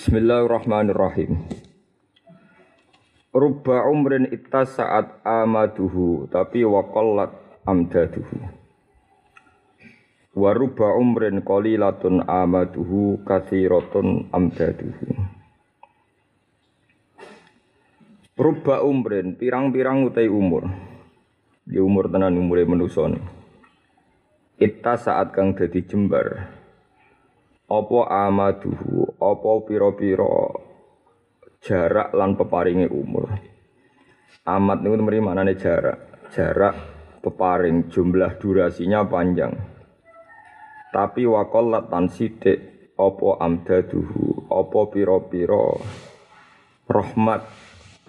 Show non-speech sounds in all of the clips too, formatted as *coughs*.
Bismillahirrahmanirrahim. Rubba umrin saat amaduhu tapi waqallat amdaduhu. Wa rubba umrin qalilatun amaduhu kathiratun amdaduhu. Rubba umrin pirang-pirang utai umur. Di umur tenan umure manusa Ita saat kang dadi jembar apa amaduhu? Apa pira-pira jarak lan peparinge umur? Amat niku mrene manane jarak. Jarak peparing. Jumlah durasinya panjang. Tapi waqallat tan sithik apa amdaduhu? Apa pira-pira rahmat?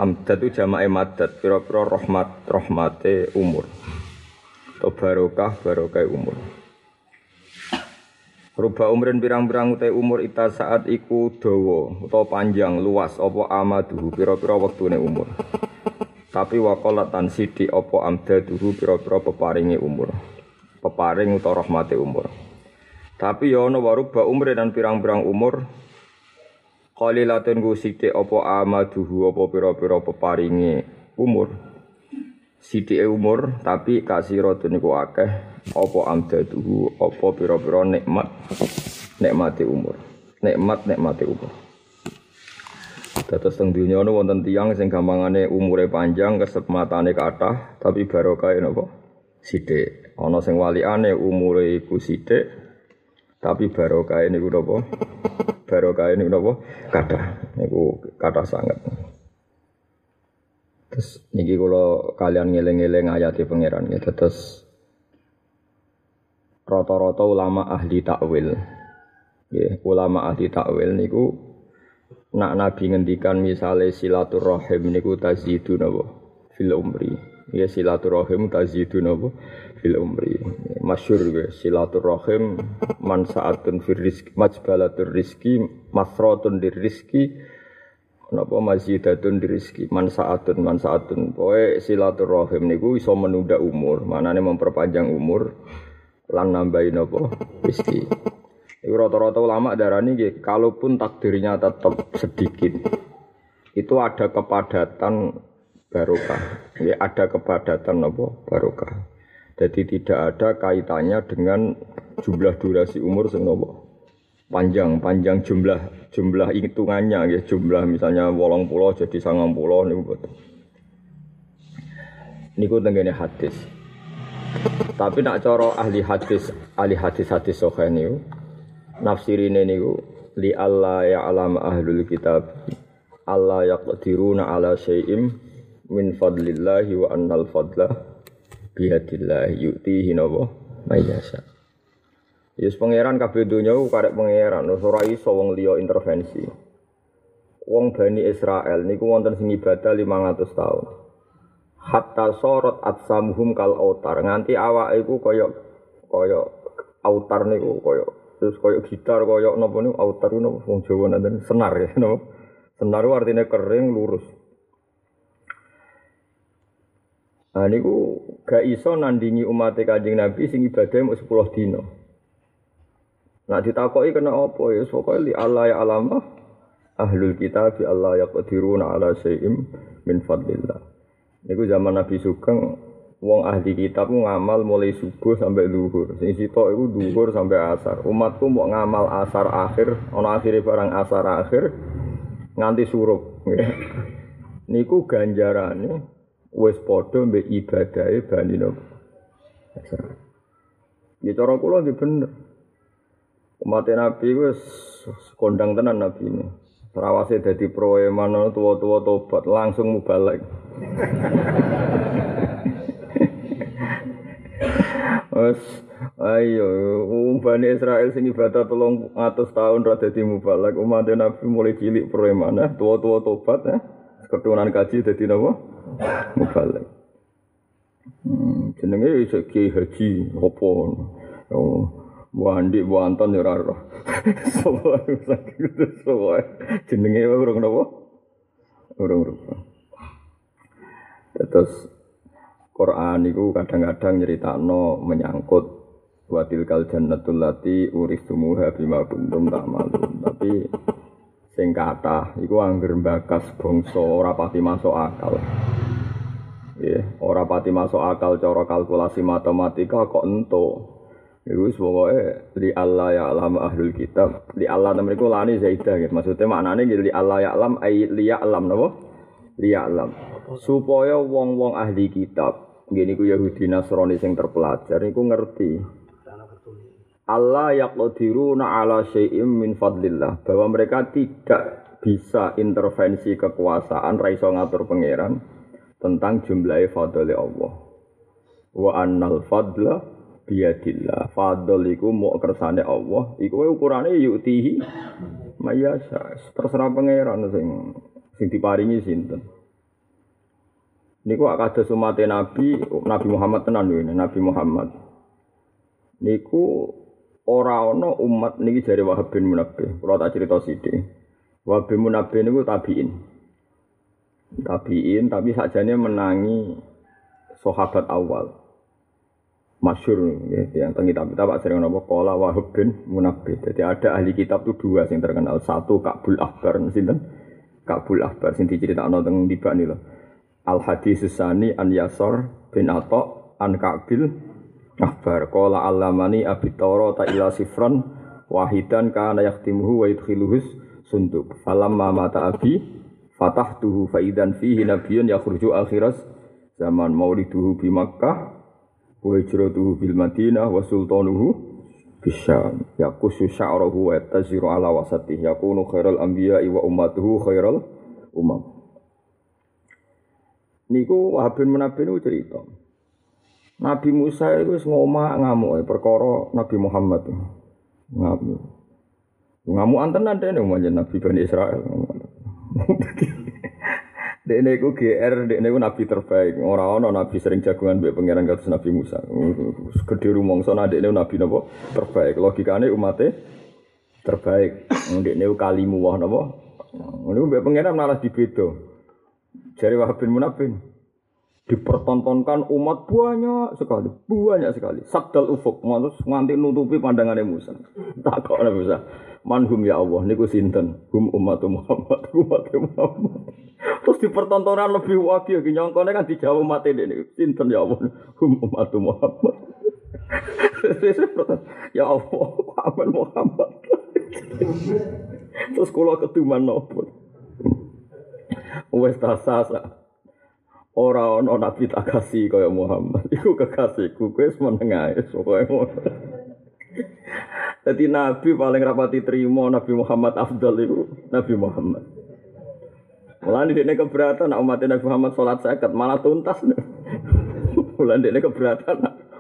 Amdad jamae madat. Pira-pira rahmat rahmate umur. Atau barokah barokah umur Ruba umrin pirang-pirang utai umur ita saat iku dawa utawa panjang luas apa amaduhu pira-pira wektune umur. Tapi waqalat tan sithik apa amdaduhu pira-pira peparinge umur. Peparing utawa rahmate umur. Tapi ya ana waruba umrin dan pirang-pirang umur qalilatun ku sithik apa amaduhu apa pira-pira peparinge umur. Sithike umur tapi kasiratun niku akeh. Apa amdaduhu apa pira-pira nikmat nikmati umur. Nikmat nikmati umur. Dados teng dunya ana wonten tiyang sing gampangane umure panjang kesematane kathah tapi barokah napa? Sithik. Ana sing walikane umure iku sithik tapi barokah niku napa? Barokah niku napa? Kathah. Niku kathah sangat Terus niki kula kalian ngeling-eling ayat di pangeran gitu. Terus rata-rata ulama ahli takwil. Ya, ulama ahli takwil niku nak nabi ngendikan misale silaturahim niku tazidu napa fil umri. Ya silaturahim tazidu napa fil umri. Masyhur ya silaturahim mansaatun fir rizki majbalatur rizki masratun dir rizki napa mazidatun rizki mansaatun mansaatun poe silaturahim niku iso menunda umur manane memperpanjang umur lan nambahin apa rezeki. Iku rata-rata ulama darani nggih kalaupun takdirnya tetap sedikit itu ada kepadatan barokah. Ya, ada kepadatan apa barokah. Jadi tidak ada kaitannya dengan jumlah durasi umur sing panjang panjang jumlah jumlah hitungannya ya jumlah misalnya wolong pulau jadi sangang pulau niku betul. Niku tenggene hadis. Tapi nak coro ahli hadis, ahli hadis hadis sahih niku nafsirine niku li Allah ya alam ahlul kitab Allah yaqdiruna ala syai'im min fadlillahi wa annal fadla bihadillahi yu'tihi nawa mayyasha. Yes pangeran kabeh donya ku karek pangeran. Ora iso wong liya intervensi. Wong Bani Israel niku wonten sing ibadah 500 tahun hatta sorot atsamuhum kal autar. Nganti awak iku kaya kaya autar niku kaya terus kaya gitar kaya napa niku? Autar niku wong Jawa nanten senar ya napa? Senar artinya kering lurus. Nah niku gak iso nandingi umat Kanjeng Nabi sing ibadah mau 10 dino. Nah ditakoki kena apa ya pokoke li Allah ya alama ahlul kitab Allah yaqdiruna ala syai'im min fadlillah. Niku zaman Nabi Sugeng wong ahli kitab ngamal mulai subuh sampai luhur. Sing sitok iku luhur sampai asar. Umatku mau ngamal asar akhir, ana akhire barang asar akhir nganti surup. *laughs* Niku ganjarane wis padha mbek ibadahe Bani Nabi. Ya cara kula nggih bener. Umat Nabi wis kondang tenan Nabi ini. Terawase dadi proeman tua-tua tobat langsung mubalek. *laughs* Wes ayo Bani Israel sing ibadah tolong atus tahun ra dadi mubalek umat Nabi mulai cilik preman eh tua-tua tobat eh keturunan kaji dadi napa mubalek. Hmm, jenenge iso haji opo. Oh. Wandi Anton ya ora roh. *laughs* Soale saking soale jenenge urung napa? Urung rupa. Terus Quran itu kadang-kadang nyeritakno menyangkut watil kal jannatul lati uristumuha bima kuntum ta'malun. Tapi sing kathah iku angger bakas bangsa ora pati masuk akal. Ya, ora pati masuk akal cara kalkulasi matematika kok ento. Iku pokoke li Allah ya alam ahlul kitab. Li Allah temen iku lani zaidah gitu. Maksudnya maknane li Allah ya alam ai li ya alam napa? Li ya alam. Supaya wong-wong ahli kitab, ngene iku Yahudi Nasrani sing terpelajar iku ngerti. Allah yaqdiruna ala syai'im min fadlillah bahwa mereka tidak bisa intervensi kekuasaan ra iso ngatur pangeran tentang jumlah fadli Allah. Wa annal fadla biyadillah. Fadl iku mau kersane Allah, iku ukurane yutihi mayasa. Terserah pangeran sing sing diparingi sinten. Niku akados umat Nabi, Nabi Muhammad tenan ini, Nabi Muhammad. Niku ora ana umat niki jare Wahab bin Munabbih. Kula tak cerita sithik. Wahab bin Munabbih niku tabiin. tabiin tapi sajanya menangi sahabat awal masyur ya, yang tengi tapi tak sering nopo kola wahab bin munabih jadi ada ahli kitab tuh dua yang terkenal. Satu Kabul Akbar sinten? Kabul Akbar sing teng tiba nih loh al hadis sani an Yasor bin Ato an Kabil Akbar. Kola alamani abitoro ta ila sifran wahidan kana yaktimuhu wa yudkhiluhus sunduk. Falam mata abi Fatah tuhu faidan fihi nabiyun yakhruju akhiras zaman mauliduhu bi Makkah wa hijratuhu bil Madinah wa sultanuhu bisyam yakusu sya'rahu wa taziru ala wasatih yakunu khairal anbiya wa ummatuhu khairal umam niku Wahab bin Munabbi niku cerita. Nabi Musa itu ngomah ngamuk perkara Nabi Muhammad. Ngamuk. Ngamuk antenan dene Nabi Bani Israel Dekne iku GR, dekne iku nabi terbaik. Ora ana nabi sering jagungan mbek pangeran kados Nabi Musa. Gedhe rumangsa dekne nabi napa terbaik. Logikane umate terbaik. Dekne kalimu wah napa. Niku mbek pangeran malah dibedo. Jari Wahab bin Munabin dipertontonkan umat banyak sekali, banyak sekali. Sabdal ufuk, nganti nutupi pandangannya Musa. *laughs* Tak kok Musa. manhum ya Allah niku sinten hum umat Muhammad *laughs* umat Muhammad terus dipertontonan lebih wagih iki nyongkone kan dijawab umat ini sinten ya Allah hum umat Muhammad *laughs* ya Allah Muhammad Muhammad terus kula keduman nopo wis tasasa ora ana nabi tak kasih kaya Muhammad iku kekasihku kowe meneng ae pokoke Jadi Nabi paling rapati terima Nabi Muhammad Afdal itu Nabi Muhammad. Malah di sini keberatan umat Nabi Muhammad sholat seket malah tuntas. Malah di sini keberatan.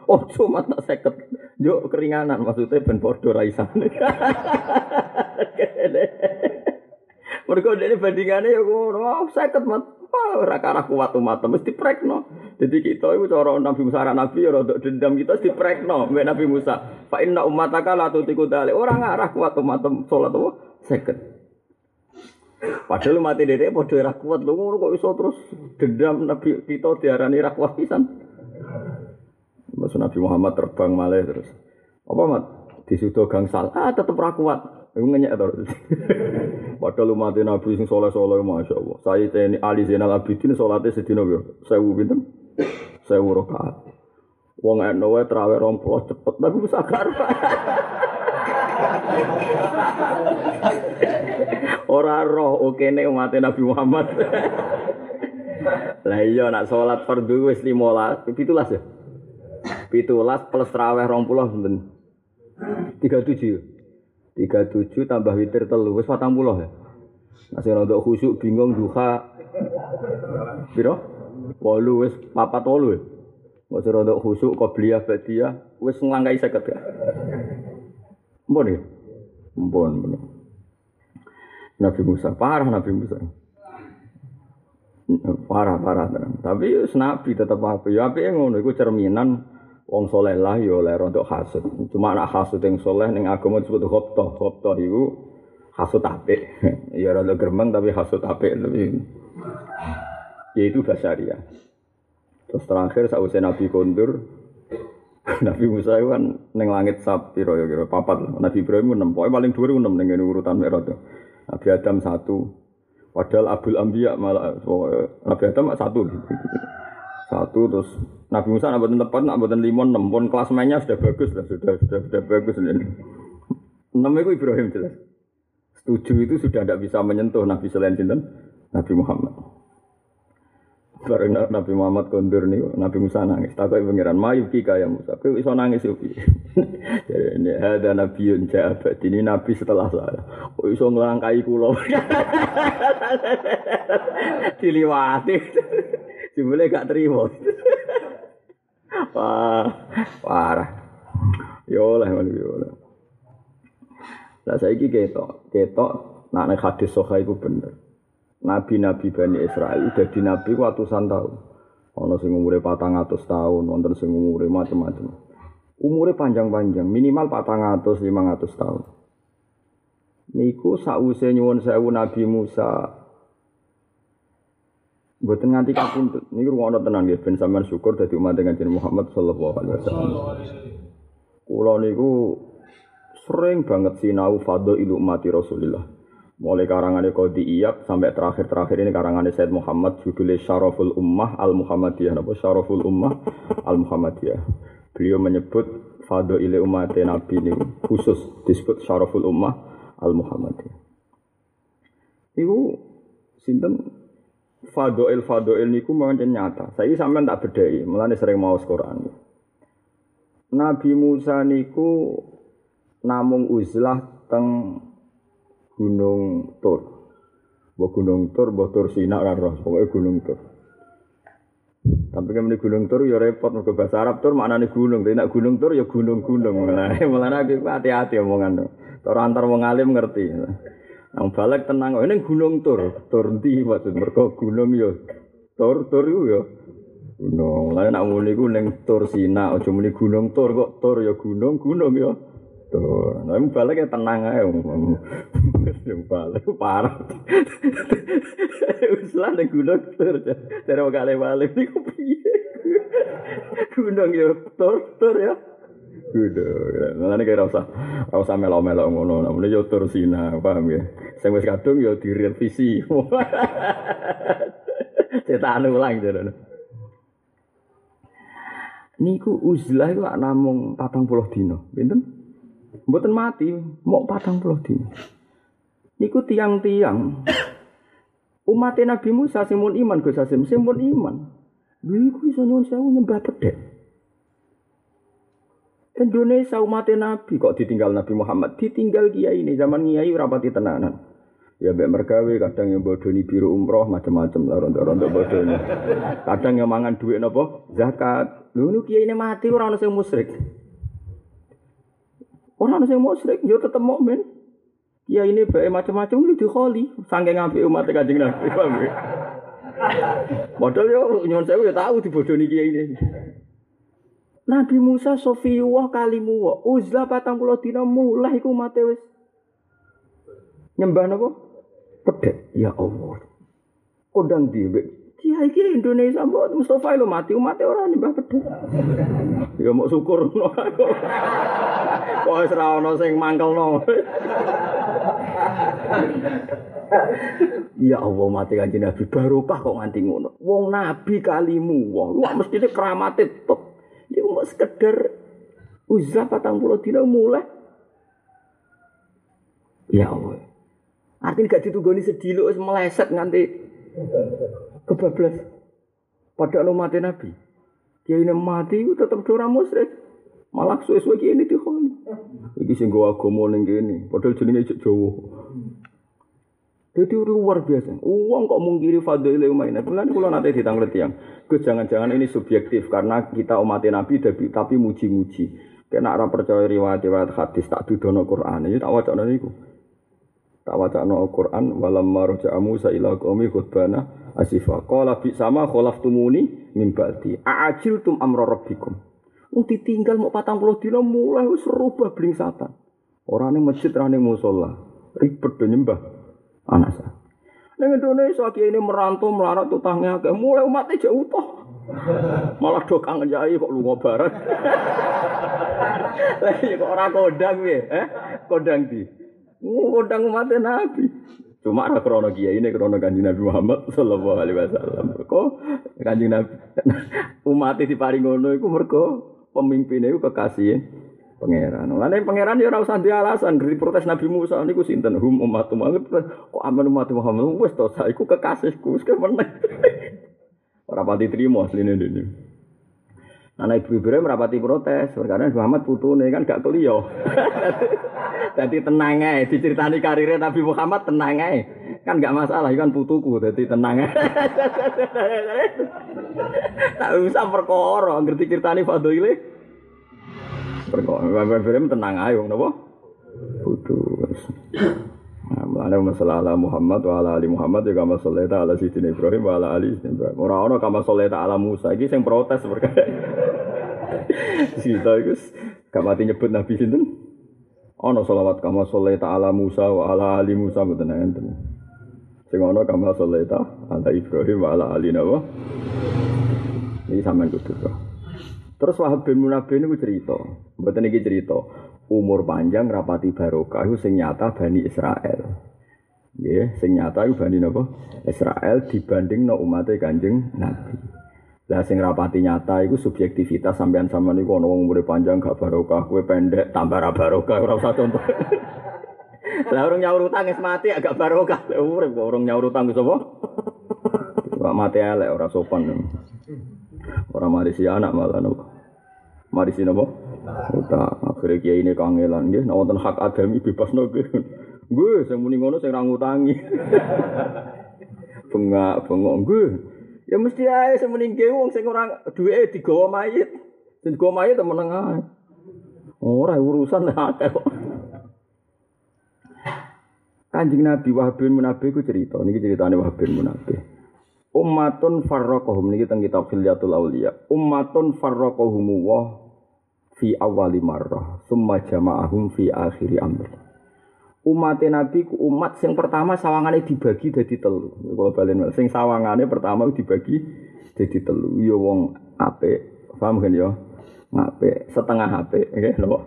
Oh cuma tak seket. Yuk keringanan maksudnya ben podo raisan. Mereka ini bandingannya ya oh seket mat. Oh, ora karah kuat umat mesti prekno. Jadi kita itu cara Nabi Musa Nabi ya rodok dendam kita di prekno mbek Nabi Musa. Fa inna ummataka la tutiku dale. Ora ngarah kuat umat salat apa? Seket. Padahal mati dedek padha ora kuat lho ngono kok iso terus dendam Nabi kita diarani ra kuat pisan. Masa Nabi Muhammad terbang malih terus. Apa mat? Disudo gangsal. Ah tetep ra kuat. Iku ngenyek to. Padahal umat Nabi sing saleh-saleh masyaallah. Saya teni Ali Zainal Abidin salate sedina yo 1000 pinten? *coughs* 1000 rakaat. Wong eno wae traweh 20 cepet tapi wis akar. *laughs* Ora roh oke nek umat Nabi Muhammad. *laughs* Lah iya nak salat fardhu wis 15, 17 ya. 17 plus traweh 20 pinten? 37. Tiga tujuh tambah witir telu patang puluh ya? Masih rada khusyuk bingung duha piro? Walu wis papat walu ya? Masih rada khusyuk qobliyah badiah wis nglangkai seket ya? Mpun ya? Mpun Nabi Musa parah Nabi Musa. Parah parah. Tapi nabi tetap apa ya apa yang ngono itu cerminan wong soleh lah ya oleh rontok hasud. Cuma anak hasud yang soleh ning agama disebut khoptoh. Khoptoh itu hasud apik. *laughs* ya rontok geremeng tapi hasud apik lebih. Ya itu basaria. Terus terakhir sausai Nabi kondur, *laughs* Nabi Musa itu kan neng langit sab piro ya kira papat. Nabi Ibrahim enam. Paling dua enam neng urutan merah Nabi Adam satu. Padahal Abdul Ambiya malah Nabi Adam satu. *laughs* Satu terus Nabi Musa nak tepat nak buatan limon enam pun kelas mainnya sudah bagus lah sudah sudah sudah bagus ini. Enam itu Ibrahim jelas. Setuju itu sudah tidak bisa menyentuh Nabi selain sinten Nabi Muhammad. Bareng Nabi Muhammad kondur nih, Nabi Musa nangis. Takut pengiran, mayu kika ya Musa. Kau iso nangis upi. *laughs* Jadi ini ada Nabi yang jabat. Ini Nabi setelah saya. Oh iso ngelangkai kulo. *laughs* Diliwati. Jumlah gak terima. Wah, parah. Yo lah, yo lah. Lah saiki ketok, ketok nak nek hadis sahih iku bener. Nabi-nabi Bani Israel dadi nabi ku atusan tahun. Ana sing umure 400 tahun, wonten sing umure macam-macam. Umure panjang-panjang, minimal 400 500 tahun. Niku sause nyuwun sewu Nabi Musa Mboten nganti kapundhut. Niki ruwono tenan nggih ben sampean syukur dadi umat Kanjeng Muhammad sallallahu alaihi wasallam. Kula niku sering banget sinau ilu mati Rasulullah. Mulai karangannya Qadi Iyab sampai terakhir-terakhir ini karangannya Said Muhammad judulnya Syaraful Ummah Al Muhammadiyah. Napa Syaraful Ummah Al Muhammadiyah. Beliau menyebut ilu umat Nabi ini khusus disebut Syaraful Ummah Al Muhammadiyah. Iku sinten Fadoil Fadoil niku mawon nyata. Saya sampean tak bedai, mulane sering mau Quran. Nabi Musa niku namung uzlah teng Gunung Tur. Mbok Gunung Tur, mbok Tur Sina ora roh, pokoke Gunung Tur. Tapi kan gunung tur ya repot mergo bahasa Arab tur maknane gunung, nek gunung tur ya gunung-gunung. Nah, mulane hati-hati omongan. Ora antar wong alim ngerti. Nang balik tenang, ini gunung tur, tur ndi maksud mergo gunung ya. Tur tur iku ya. Gunung. Lah nek muni ku ning tur Sina, aja muni gunung tur kok tur ya gunung, gunung ya. Tur. Nah, balik ya tenang ae. Yang *laughs* balik parah. Uslah ning gunung tur. Dari kali balik iku piye? Gunung ya tur tur ya. Kudu. Mulane kira usah usah melo-melo ngono. Namune yo tur sina, paham ya. Sing wis kadung yo direvisi. *laughs* Cetak ulang jare. Niku uzlah iku namung 40 dina. Pinten? Mboten mati, mau 40 dina. Niku tiang-tiang umat Nabi Musa sing iman Gus Hasim, sing iman. Lha iku iso nyuwun sewu nyembah pedhek. Indonesia umat Nabi kok ditinggal Nabi Muhammad, ditinggal kiai ini zaman kiai rapati tenanan. Ya mbak mergawe kadang yang bodoni biru umroh macam-macam lah rontok-rontok bodoni. Kadang yang mangan duit nopo zakat. Lu nu kiai ini mati orang nasi musrik. Orang nasi musrik, yo tetep mukmin. Kiai ini bae macam-macam lu dikholi, saking ngapi umat kanjeng Nabi. Modal yo nyon saya yo tahu dibodoni kiai ini. Nabi Musa Sofiyuwah kalimu wa uzlah patang pulau dina mulai iku mate wis. Nyembah napa pedhet ya Allah. Kodang dhewe. Kiai kiai Indonesia mbok Mustafa lo mati. Umat orang nyembah pedhet ya mau syukur. Kok wis ra ono sing mangkelno? Ya Allah mati kanjeng Nabi. Barokah kok nganti ngono. Wong nabi kalimu wong wah mestine keramate top. Dia mau sekedar uzlah patang puluh dina mulai. Ya Allah. Artinya gak ditugoni sedih lu meleset nganti kebablas. Padahal mati Nabi. Dia ini mati itu tetap dora musyrik. Malah suwe-suwe ini dihoni. Sing gue agama ning kene, padahal jenenge Jawa. Jadi luar biasa. Uang kok mungkiri fadil umayyah. Bulan kalau nanti ditanglet yang, jangan-jangan ini subjektif karena kita umat Nabi tapi muji-muji. Kena orang percaya riwayat-riwayat hadis tak dudono Quran. Ini tak wajah niku. Tak wajah no Quran. Walam maroja Musa ila qaumi khutbana asifa. Qala bi sama tumuni min ba'di. A'ajil tum rabbikum. Wong ditinggal mau patang puluh dino mulai wis rubah blingsatan. Orang yang masjid, orang yang musola. Ribet nyembah anak saya. Neng Indonesia kiai ini merantau melarat utangnya kayak mulai umatnya jauh toh. Malah do kangen jai kok lu ngobaran. Lagi *laughs* kok orang kodang ya, eh? Kodang di. ngundang umat Nabi. Cuma ada krono kiai ini krono kanjeng Nabi Muhammad Sallallahu Alaihi Wasallam. Kok kanjeng Nabi *laughs* umat di paling ngono itu mereka pemimpinnya itu kekasih pangeran. Lain pangeran ya ora usah alasan dari protes Nabi Musa niku sinten hum umat Muhammad kok aman umat Muhammad wis to saiku kekasihku wis kemeneh. *laughs* Ora pati trimo asline dene. Anak ibu Ibrahim merapati protes, karena Muhammad putune kan gak keliyo. Jadi *laughs* tenang aja, diceritani karirnya Nabi Muhammad tenang aja. Kan gak masalah, kan putuku, jadi tenang aja. *laughs* tak usah perkara, ngerti ceritani Fadli. Perkara, Nabi Ibrahim tenang aja, kenapa? Putus. Mulane masalah ala Muhammad wa ala ali Muhammad ya kama sholeta ala sidin Ibrahim wa ala ali Ibrahim. Ora ono kama sholeta ala Musa iki sing protes perkara. Sita iku gak mati nyebut Nabi sinten? Ono selawat kama sholeta ala Musa wa ala ali Musa mboten enten. Sing ono kama sholeta ala Ibrahim wa ala ali Nawa. Ini sampean kudu Terus Wahab bin Munabih ini cerita, mboten iki cerita umur panjang rapati barokah itu sing nyata Bani Israel. Ya, sing nyata itu Bani napa? Israel dibanding no umatnya Kanjeng Nabi. Lah sing rapati nyata itu subjektivitas sampean sama niku ana wong umure panjang gak barokah, kowe pendek tambah ra barokah ora usah contoh. *laughs* Lah orang nyaur utang mati agak barokah. Urip kok orang nyaur utang wis apa? *laughs* Kok mati elek ora sopan. Ora mari si anak malah nopo. Mari si nopo? Uta akhirnya kiai ini kangelan nggih nek wonten hak adami bebas nggih. Nggih sing muni ngono sing ra ngutangi. *laughs* Bengak bengok nggih. Ya mesti ae sing muni nggih wong sing ora duweke digawa mayit. Sing digawa mayit temen ae. Ora urusan akeh kok. Kanjeng Nabi Wahab bin Munabih ku cerita, niki ceritane Wahab bin Munabih. Ummatun farraqahum niki teng kitab Khilyatul Auliya. Ummatun farraqahum wa fi awali marrah summa jama'ahum fi akhiri amr. Umat Nabi ku umat sing pertama sawangane dibagi dadi telu. Kalau balen sing sawangane pertama dibagi dadi telu. Ya wong apik. Paham kan ya? Ngape setengah apik nggih lho.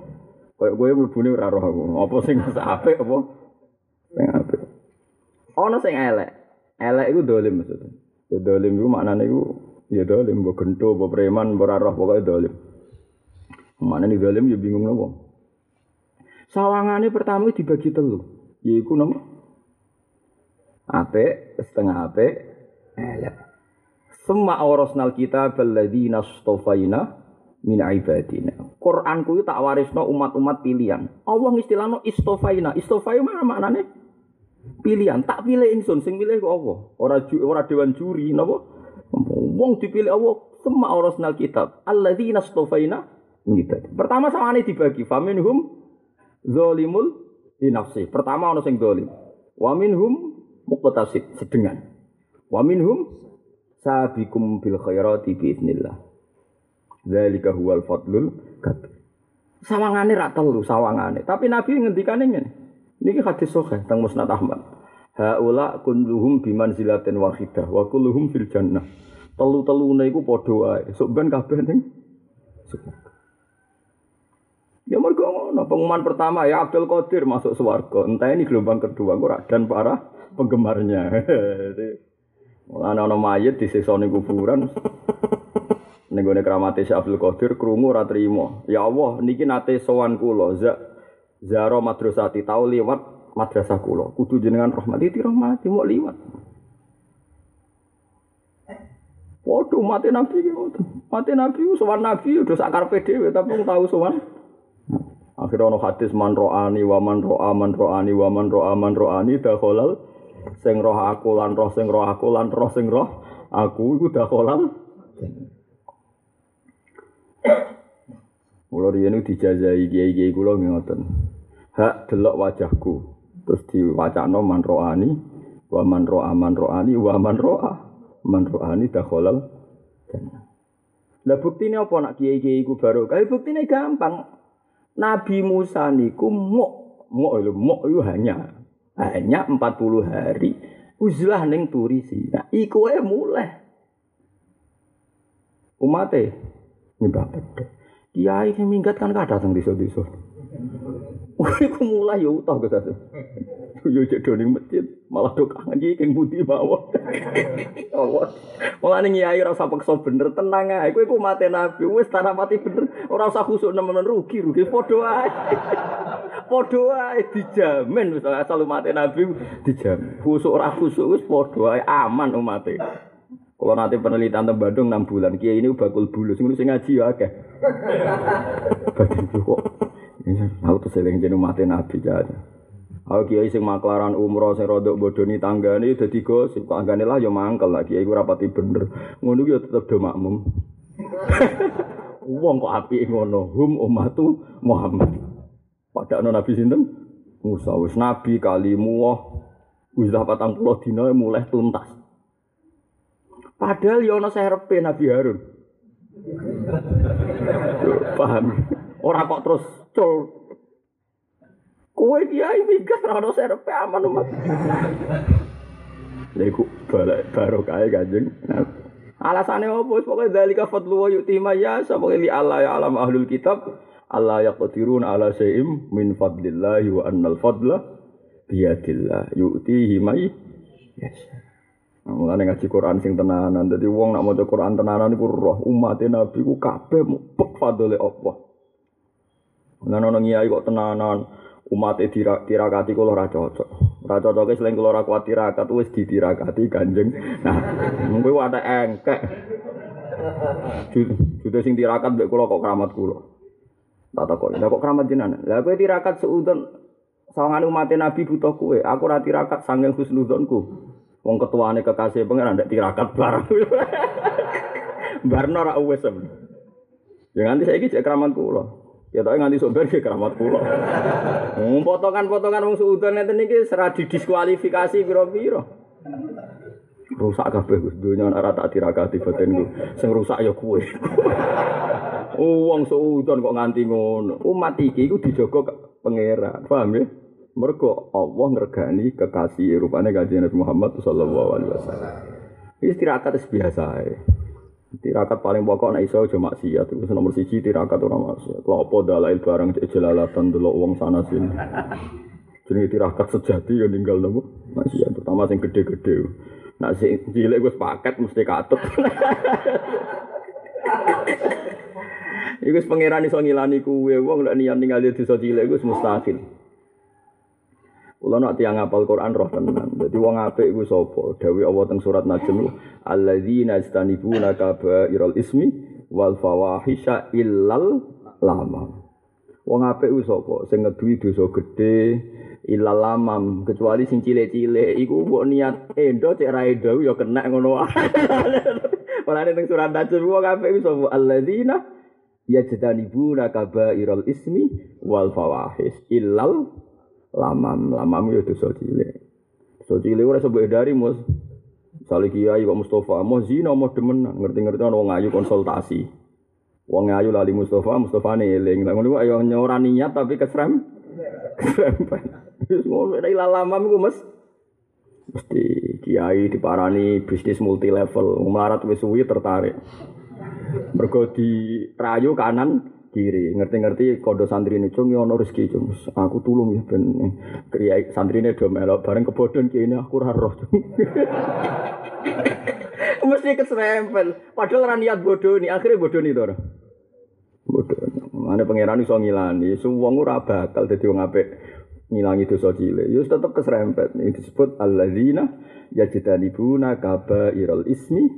Koyo kowe mlebune ora roh aku. Apa sing apik apa? Sing apik. Ana sing elek. Elek iku dolim maksudnya. Ya dolim iku maknane iku ya dolim mbok gento mbok preman mbok roh pokoke dolim Mana nih dalam ya bingung nopo. Sawangannya pertama dibagi telu, yaiku nopo. Ape, setengah ape, elek. Semua orosnal kita beladi nastofaina min ibadina. Quran ku tak warisno umat-umat pilihan. Allah istilahno istofaina. Istofaina mana maknane? Pilihan. Tak pilih insun, sing pilih ku Allah. Ora ora dewan juri napa? Wong dipilih Allah semua orosnal kitab. Alladzina stofaina Ngibad. Pertama sama ini dibagi. Faminhum zolimul di nafsi. Pertama ono sing zolim. Waminhum muqtasid sedengan. Waminhum sabikum bil khairati biiznillah. Dzalika huwal fadlul kabir. Sawangane ra telu sawangane. Tapi Nabi ngendikane ngene. Niki hadis sahih teng Musnad Ahmad. Haula kulluhum bimanzilatin wahidah wa kulluhum fil jannah. Telu-telune iku padha wae. Sok ben kabeh ning ngono, pengumuman pertama ya Abdul Qadir masuk swarga. Entah ini gelombang kedua ora dan para penggemarnya. *laughs* Mulane ana mayit disiksa ning kuburan. Ning gone kramate Abdul Qadir krungu ora. Ya Allah, niki nate sowan kula, za zaro madrasati tau liwat madrasah kula. Kudu jenengan rahmati dirahmati mau liwat. Waduh mati nabi. Mati nabi sowan nabi udah sakar dhewe tapi tahu sowan Akhirnya ono hadis man ro'ani wa man ro'a man ro'ani wa man ro'a man ro'ani dakhalal sing roh aku lan roh sing roh aku lan roh sing roh aku iku dakhalal. Mula riyen dijajahi kiai-kiai kula ngoten. Hak delok wajahku. Terus diwacana man ro'ani wa man ro'a man ro'ani wa man ro'a man ro'ani dakhalal. Lah buktine apa nak kiai-kiai ku baru? Kae buktine gampang. Nabi Musa niku muk muk lho muk itu hanya hanya 40 hari uzlah ning turi Nah, iku wae mulai. Umate nyembah pedhe. Kiai sing minggat kan kada teng desa-desa. Iku mulai ya utah satu. *laughs* Yo cek doning masjid, malah do kangen iki keng budi mawon. Allah. Mulane nyai ora usah paksa bener, tenang ae. Kowe iku mate nabi, wis tanah mati bener, ora usah khusuk nemen rugi, rugi padha ae. Padha ae dijamin wis asal mate nabi dijamin. Khusuk ora khusuk wis padha ae aman umate. Kalau nanti penelitian tentang Bandung 6 bulan, kiai ini bakul bulus, ngono sing ngaji ya akeh. Badhe kok. Aku terseling jeneng mati nabi jane. Aku kiai sing maklaran umroh sing rodok bodoni tanggane dadi gosip tanggane lah ya mangkel lah kiai ku rapati bener. Ngono ya tetep do makmum. Wong kok apike ngono, hum ummatu Muhammad. Padahal Nabi sinten? Musa wis nabi kalimu wah wis 40 dina mulai tuntas. Padahal ya ana serepe Nabi Harun. Paham? Ora kok terus cul. Kowe kiai minggat ora ono serepe aman umat. Lha iku balik barokah Kanjeng. Alasane opo? Pokoke dalika fadlu wa yu'ti ma yasha. Pokoke li Allah ya alam ahlul kitab. Allah yaqdirun ala syai'im min fadlillahi wa annal fadla biyadillah yu'tihi may yasha. Mulane ngaji Quran sing tenanan. Dadi wong nak maca Quran tenanan iku roh umat Nabi ku kabeh mupek fadole Allah. Lan ono ngiyai kok tenanan umat tirakati kula ora cocok. Ora cocoke selain kula ora kuat tirakat wis ditirakati Kanjeng. Nah, kuwi wae engkek. Sudah sing tirakat mbek kula kok keramat kula. Tak takok, lha kok keramat jenengan? Lah kowe tirakat seudon sawangan umat Nabi butuh kowe. Aku ora tirakat sanging husnudzonku. Wong ketuane kekasih pengen ndak tirakat barang. *laughs* Barno ora wis. Ya nganti saiki cek keramat kula. Ya tapi nganti sumber ke keramat kula. Hmm, potongan-potongan wong suudon ngeten iki serah didiskualifikasi pira-pira. Rusak kabeh Gus dunya ora tak tirakati batinku. Sing rusak ya kowe. *laughs* Wong suudon kok nganti ngono. Umat iki iku dijaga pangeran. Paham ya? Mergo Allah ngergani kekasih rupane kanjeng Nabi Muhammad sallallahu alaihi wasallam. Iki tirakat biasa ae. Tirakat paling pokok nek iso aja maksiat. Itu nomor siji tirakat ora maksiat. Lha apa dalail barang jelalatan delok wong sana sini. Jenenge tirakat sejati ya ninggal nopo maksiat terutama sing gede-gede. Nak sing cilik wis paket mesti katut. Iku pangeran iso ngilani kuwe wong nek niat ninggal desa cilik iku mustahil. Kula nak tiang apal Quran roh tenan. Dadi wong apik iku sapa? Dawi Allah teng surat Najm, alladzina yastanibuna kabairal ismi wal fawahisha illal lamam. Wong apik iku sapa? Sing ngeduwi dosa gedhe illal lamam, kecuali sing cilik-cilik iku mbok niat endo cek ra endo ya kena ngono wae. *laughs* Ora ning surat Najm wong apik iku sapa? Alladzina yastanibuna kabairal ismi wal fawahish illal lamam lamam ya dosa cilik dosa cilik ora dari mus Misalnya kiai Pak Mustafa, mau zina mau demen, ngerti-ngerti orang wong ayu konsultasi. Wong ayu lali Mustafa, Mustafa nih eling. Lah ngono ayo nyora niat tapi kesrem. Kesrem. Wis ngono nek lamam iku Mas. Mesti kiai diparani bisnis multi level, melarat wis suwi tertarik. Mergo di rayu kanan kiri. Ngerti-ngerti kodo santri ini cung ono rezeki cung. Aku tulung ya ben. Kiai santri ini do melok. Bareng kebodon ini aku cung. *laughs* Mesti keserempel. Padahal niat bodoh nih akhirnya bodoh nih dora bodoh. Mana pangeran iso ngilani. Semua ora bakal dadi wong apik ngilangi dosa cilik. Yo tetep keserempet. Ini disebut alladzina yajtanibuna kabairal ismi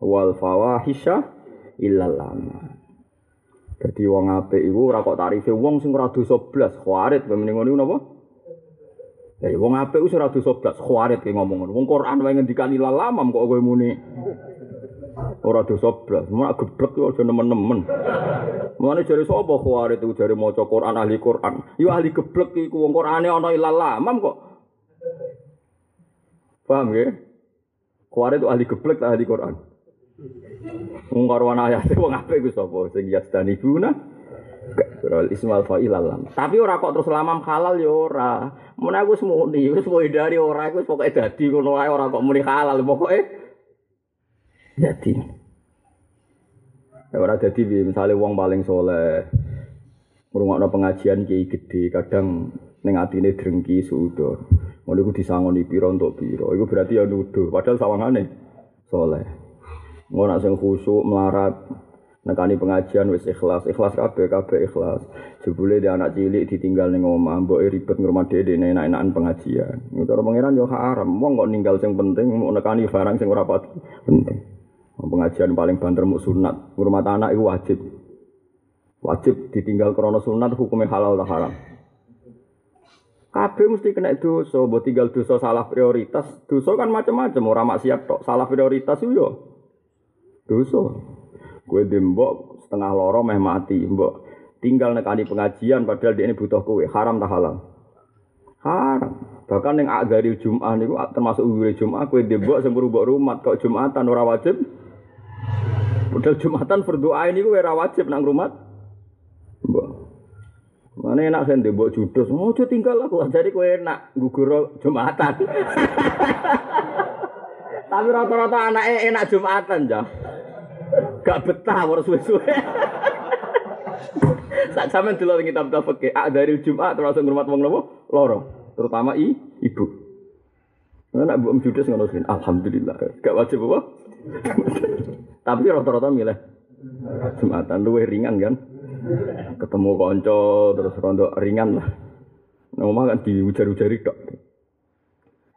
wal fawahisha illal lama Jadi wong apik iku ora kok tarife wong sing ora dosa blas, khawarit mending ngono napa? Ya wong apik wis ora dosa blas, khawarit ki ngomong ngono. Wong Quran wae ngendikani lalamam kok kowe muni. Ora dosa blas, mak geblek yo aja nemen-nemen. Mulane jare sapa khawarit iku jare maca Quran ahli Quran. Yo ahli geblek iku wong Qurane ana ilalamam kok. Paham ya? Khawarit itu ahli geblek ahli Quran. Wong karo ana ayate wong apik iku sapa sing yastani buna Surah Ismail Fa'il alam. Tapi ora kok terus lamam halal ya ora. Mun aku semuni wis dari ora iku pokoke dadi ngono wae ora kok muni halal pokoke dadi. Ya ora dadi misale wong paling soleh ngrungokno pengajian kiai gede, kadang ning atine drengki suudon. Ngono iku disangoni pira untuk pira. Iku berarti ya nuduh, padahal sawangane soleh. Ngono sing khusuk melarat nekani pengajian wis ikhlas, ikhlas kabeh kabeh ikhlas. Jebule dia anak cilik ditinggal ning omah, mbok ribet ngurmat dhewe enak-enakan pengajian. Cara pangeran yo haram, wong kok ninggal sing penting mau nekani barang sing ora penting. Pengajian paling banter mu sunat, ngurmat anak itu wajib. Wajib ditinggal krono sunat hukumnya halal tak haram. Kabeh mesti kena dosa, mbok tinggal dosa salah prioritas. Dosa kan macam-macam, ora maksiat tok. Salah prioritas yo dosa. Kowe dembok setengah loro meh mati, mbok tinggal nekani pengajian padahal dia ini butuh kowe, haram tak halal? Haram. Bahkan yang agari Jum'ah niku termasuk uwire Jum'ah kowe dembok sing mbok rumah kok Jum'atan ora wajib. Padahal Jum'atan berdoa ini kowe ora wajib nang rumah. Mbok Mana enak saya ndembok judos, mau oh, tinggal aku, jadi kue enak gugur jumatan. *laughs* Tapi rata-rata anaknya enak jumatan jah. Gak betah harus suwe-suwe. Saat sampean delok kitab kitab fikih, ah dari Jumat termasuk ngurmat wong nopo? Loro. Terutama i, ibu. Mana bu judes ngono sih. Alhamdulillah. Gak wajib apa? Tapi rata-rata milih Jumatan luwe ringan kan ketemu konco terus rondo ringan lah. Nah, kan diujar-ujari dok.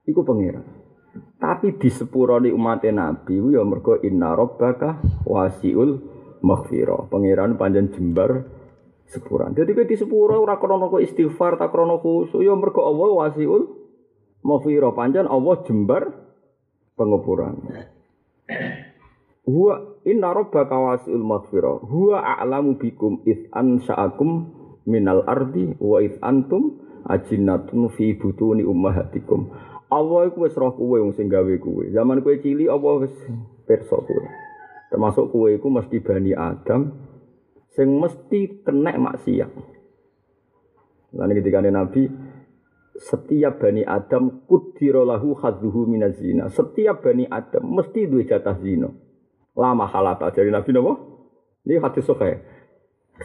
Iku pengira. Tapi di sepuroni umat Nabi ya mergo inna rabbaka wasiul maghfirah. Pangeran panjang jembar sepuran. Jadi di sepuro ora krono istighfar tak krono khusyuk ya mergo Allah wasiul maghfirah. Panjang Allah jembar pengepuran. Huwa inna rabbaka wasi'ul maghfirah. Huwa a'lamu bikum id ansa'akum minal ardi wa id antum ajinnatun fi butuni ummahatikum. Allah iku wis roh kowe wong sing gawe kowe. Zaman kowe cilik Allah wis pirsa kowe. Termasuk kowe iku mesti bani Adam sing mesti kena maksiat. Lan ketika Nabi setiap bani Adam kudira lahu khadzuhu minazina. Setiap bani Adam mesti duwe jatah zina lama halata dari Nabi Nabi ini hadis sahih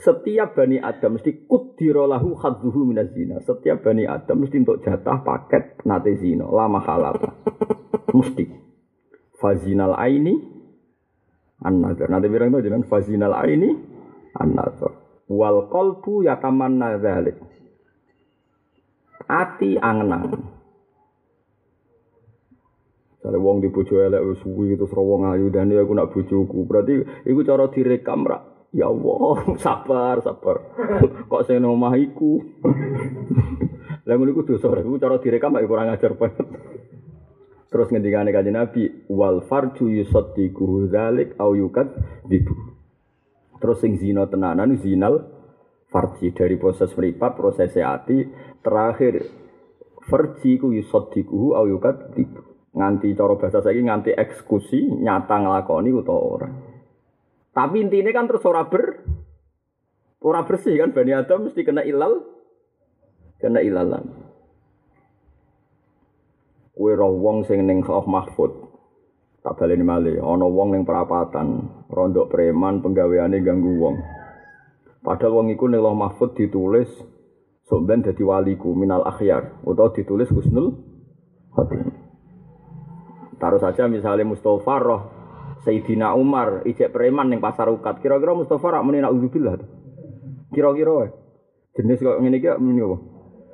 setiap bani Adam mesti kudirolahu hadzuhu minaz zina. Setiap bani Adam mesti untuk jatah paket nate zina, lama halata. mesti. Fazinal aini an-nazar. Nanti bilang itu jangan fazinal aini an-nazar. Wal qalbu yatamanna dzalik. Ati angen-angen. Kalau wong di bojo elek wis suwi terus wong ayu dan aku nak bojoku. Berarti iku cara direkam ra. Ya Allah, *laughs* sabar, sabar. *laughs* Kok sing omah iku. *laughs* Lah ngono iku dosa, iku cara direkam mek kurang ajar banget. Terus ngendikane kanjeng Nabi, wal farju yusaddiqu dzalik au yukad dibu. Terus sing zina tenanan zinal farji dari proses meripat, proses hati, terakhir farji ku yusaddiqu au yukad dibu nganti cara bahasa saya nganti eksekusi nyata ngelakoni atau orang. Tapi intinya kan terus ora ber ora bersih kan Bani Adam mesti kena ilal kena ilalan. Kue roh wong sing ning Khalaf Mahfud. Tak baleni malih ana wong ning perapatan, rondok preman penggaweane ganggu wong. Padahal wong iku ning Mahfud ditulis sok ben dadi waliku minal akhyar utawa ditulis husnul khotimah. Taruh saja misalnya Mustafa roh Sayyidina Umar ijek preman yang pasar ukat. Kira-kira Mustafa rak muni naudzubillah. Kira-kira jenis kok ngene iki muni apa?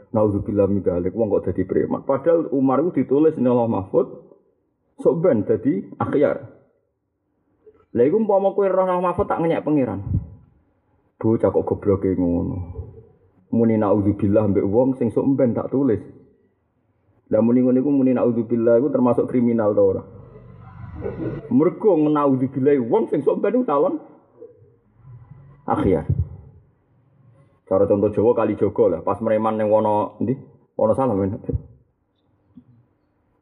Naudzubillah min dzalik wong kok dadi preman. Padahal Umar itu ditulis ning Allah Mahfud sok ben dadi akhyar. Lha iku umpama kowe roh Allah Mahfud tak ngenyek pangeran. Bocah kok gobloke ngono. Muni naudzubillah mbek wong sing sok ben tak tulis. Lah muni ngene iku muni naudzubillah iku termasuk kriminal ta ora? Mergo naudzubillah wong sing sok ben calon akhir. Cara contoh Jawa kali Jogo lah, pas mereman ning wono ndi? Wono salah men.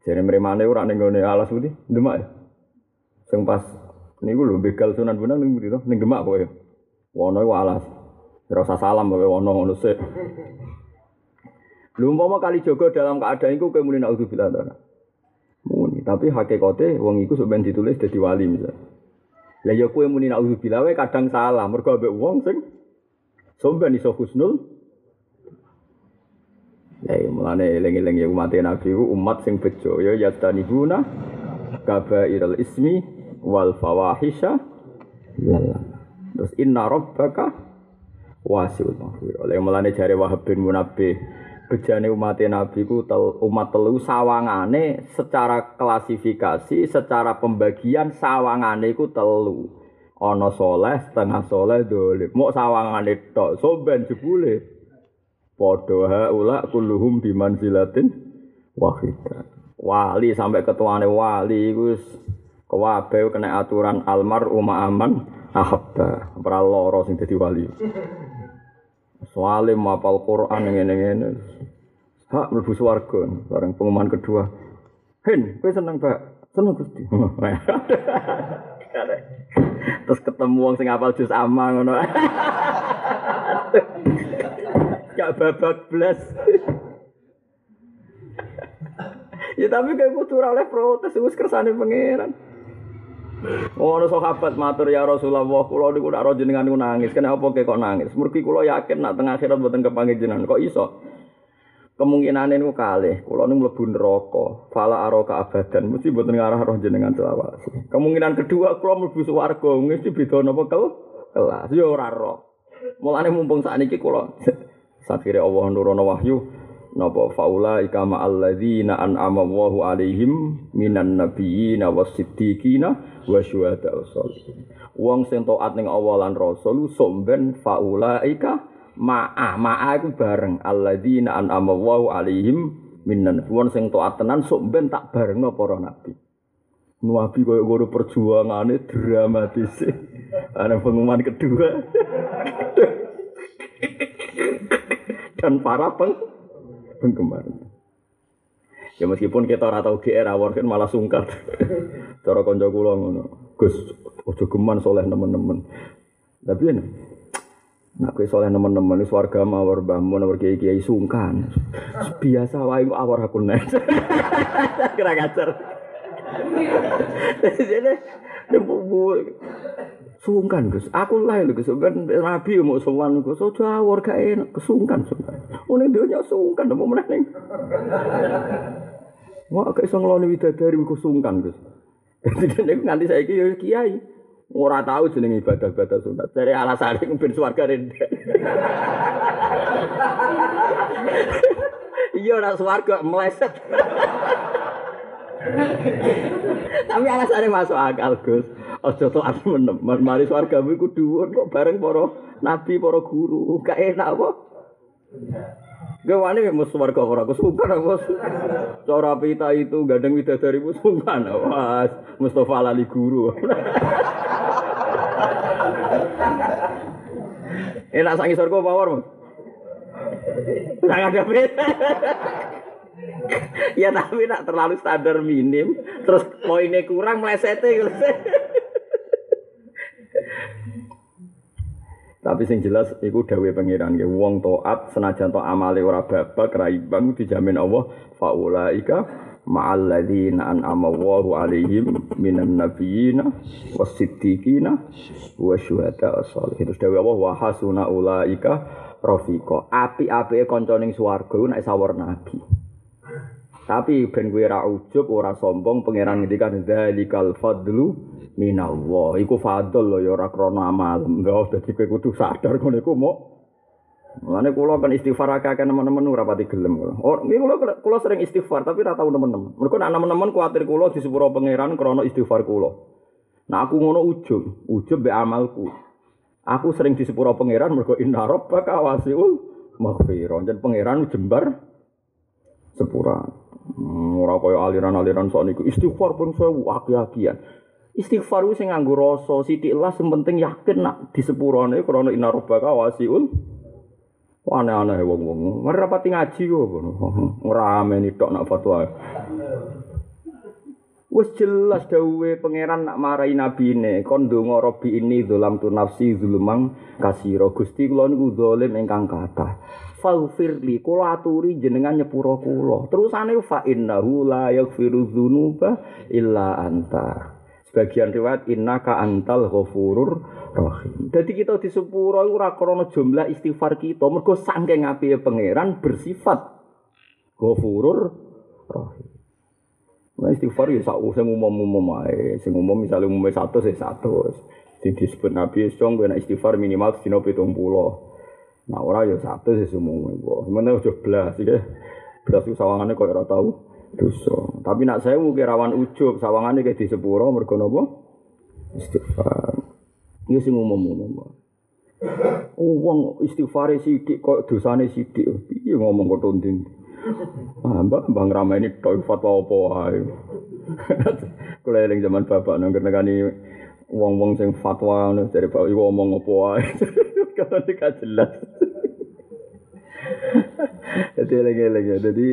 Jare meremane ora ning gone alas putih, Demak ya. Sing pas niku lho begal Sunan Bonang ning to? Ning Demak kowe. Wono iku alas. Ora usah salam kowe wono ngono sik. Lu umpama kali jogo dalam keadaan itu kayak muni naudzubillah tapi hakikate wong iku sok ditulis dadi wali misal. Lah ya kowe muni naudzubillah wae kadang salah, mergo ambek wong sing Somben iso husnul. Ya mulane eling-eling ya umat Nabi ku umat sing bejo ya yastanibuna kabairal ismi wal fawahisha lala. Terus inna rabbaka wasiul maghfirah. Oleh mulane jare Wahab bin Munabbih bejane umat Nabi ku tel, umat telu sawangane secara klasifikasi, secara pembagian sawangane ku telu. Ana soleh, setengah soleh dolim. Mok sawangane tok, soben jebule. Padha haula kulluhum bimanzilatin wahidah. Wali sampai ketuane wali iku kewabe kena aturan almar umma aman ahabba. Ora lara sing dadi wali. Soale mapal Quran ngene-ngene. Hak mlebu swarga bareng pengumuman kedua. Hen, kowe seneng, Pak? Seneng Gusti. Terus ketemu wong sing apal jus ama ngono. Gak babak blas. ya tapi kayak kudu ora oleh protes wis kersane pangeran. Oh, ono sahabat matur ya Rasulullah, kula niku nak jenengan niku nangis. Kenapa kok nangis? Mergi kula yakin nak tengah akhirat mboten kepanggih jenengan. Kok iso? Kemungkinan niku kalih. Kula niku mlebu neraka. Fala araka abadan. Mesti mboten ngarah roh jenengan selawase. Kemungkinan kedua kula mlebu swarga. Mesti beda napa kel? Kelas. Ya ora roh. Mulane mumpung sakniki kula *laughs* sakire Allah nurono wahyu napa faula ika ma'al ladzina an'ama Allahu alaihim minan nabiyina wasiddiqina wa syuhada sholihin. Wong sing taat ning Allah lan Rasul somben faula ika ma'a ma'a iku bareng alladzina an'ama Allahu alaihim minan wong sing taat tenan somben tak barengno para nabi. Nabi koyo ngono perjuangane dramatis. *laughs* Ana pengumuman kedua. *laughs* Dan para peng penggemar. Ya meskipun kita ora tau GR awor kan malah sungkat. *laughs* Cara kanca kula ngono. Gus, aja geman soleh nemen-nemen. Tapi ya Nak kowe soleh nemen-nemen wis warga mawar mbahmu nomor kiai-kiai sungkan. Biasa wae kok awor aku nek. *laughs* Kira ngajar. *laughs* Jadi sungkan Gus. Aku lah lho Gus, ben Nabi mau sowan Gus, aja awor gak enak, kesungkan sungkan. Ngene dunya sungkan apa meneh ning. Wah, kok iso ngeloni widadari ku sungkan Gus. *laughs* Dadi nek nganti saiki ya kiai. Ora tahu jeneng ibadah-ibadah sunat. Dari alasan iku ben swarga rende. *laughs* Iya ora swarga meleset. *laughs* Tapi alasannya masuk akal Gus. To arep menemen mari swargamu iku dhuwur kok bareng para nabi, para guru. Gak enak apa? Gak wani mus swarga ora kesukan apa? Cara pita itu gandeng widadari sungkan. Wah, Mustafa lali guru. Enak sangi surga power, Mas. Sangat ada. Ya tapi nak terlalu standar minim, terus poinnya kurang melesetnya. Tapi sing jelas iku dawuh pangeran nggih wong taat senajan to amale ora babak ra imbang dijamin Allah faulaika ma'al ladzina an'ama Allahu 'alaihim minan nabiyina wasiddiqina wa syuhada sholihin. Terus dawuh Allah wa hasuna ulaika rafiqa. Api-apike kanca ning swarga nek sawur nabi. Tapi ben kowe ora ujub, ora sombong, pangeran ngendikan dzalikal fadlu minallah. Iku fadl lho ya ora krana amal. Enggak dadi kowe kudu sadar ngono iku mau Mulane kula kan istighfar akeh teman-teman ora pati gelem kula. Oh, kula kula sering istighfar tapi ora tau teman-teman. Mergo nek teman-teman kuwatir kula di sepuro pangeran krana istighfar kula. Nah aku ngono ujub, ujub be amalku. Aku sering di sepuro pangeran mergo inna rabbaka wasiul maghfirah. Jan pangeran jembar sepura. Hmm, ora kaya aliran-aliran sok niku istighfar pun sewu aki-akian. Istighfar ku sing nganggo rasa sithik lah sing yakin nak di sepurane krana inna rabbaka wasiul aneh-aneh wong-wong. Mari rapati ngaji kok. *laughs* Ora ameni tok nak fatwa. Wes jelas dawuhe pangeran nak marai nabine kon ndonga robi ini zulam tu nafsi zulumang kasira Gusti kula niku zalim ingkang kathah. Faghfirli kula aturi jenengan nyepuro kula. Terusane fa innahu la yaghfiru dzunuba illa anta. Sebagian riwayat innaka antal ghafurur rahim. Jadi kita di sepuro ora krana jumlah istighfar kita, mergo saking apike pangeran bersifat ghafurur rahim. Nah istighfar ya sak sing umum-umum ae, sing umum misalnya umum satu saya satu. Sing disebut Nabi gue istighfar minimal sedina 70. Nah ora ya satu sih umum kok. Sementara udah belas ya. Belas itu sawangannya kok ora tahu dosa. Tapi nak saya mungkin rawan ujub, sawangane kayak di sepuro mergo napa? Istighfar. Ini sing umum-umum. Oh, wong istighfar sithik kok dosane sithik. Piye ngomong kok tonding. Ah, mbak, bang Rama ini tok fatwa apa wae. *laughs* Kula eling zaman bapak nang nekani wong-wong sing fatwa ngono dari bapak iku ngomong apa wae. *laughs* Kata jelas. Jadi lagi-lagi. Jadi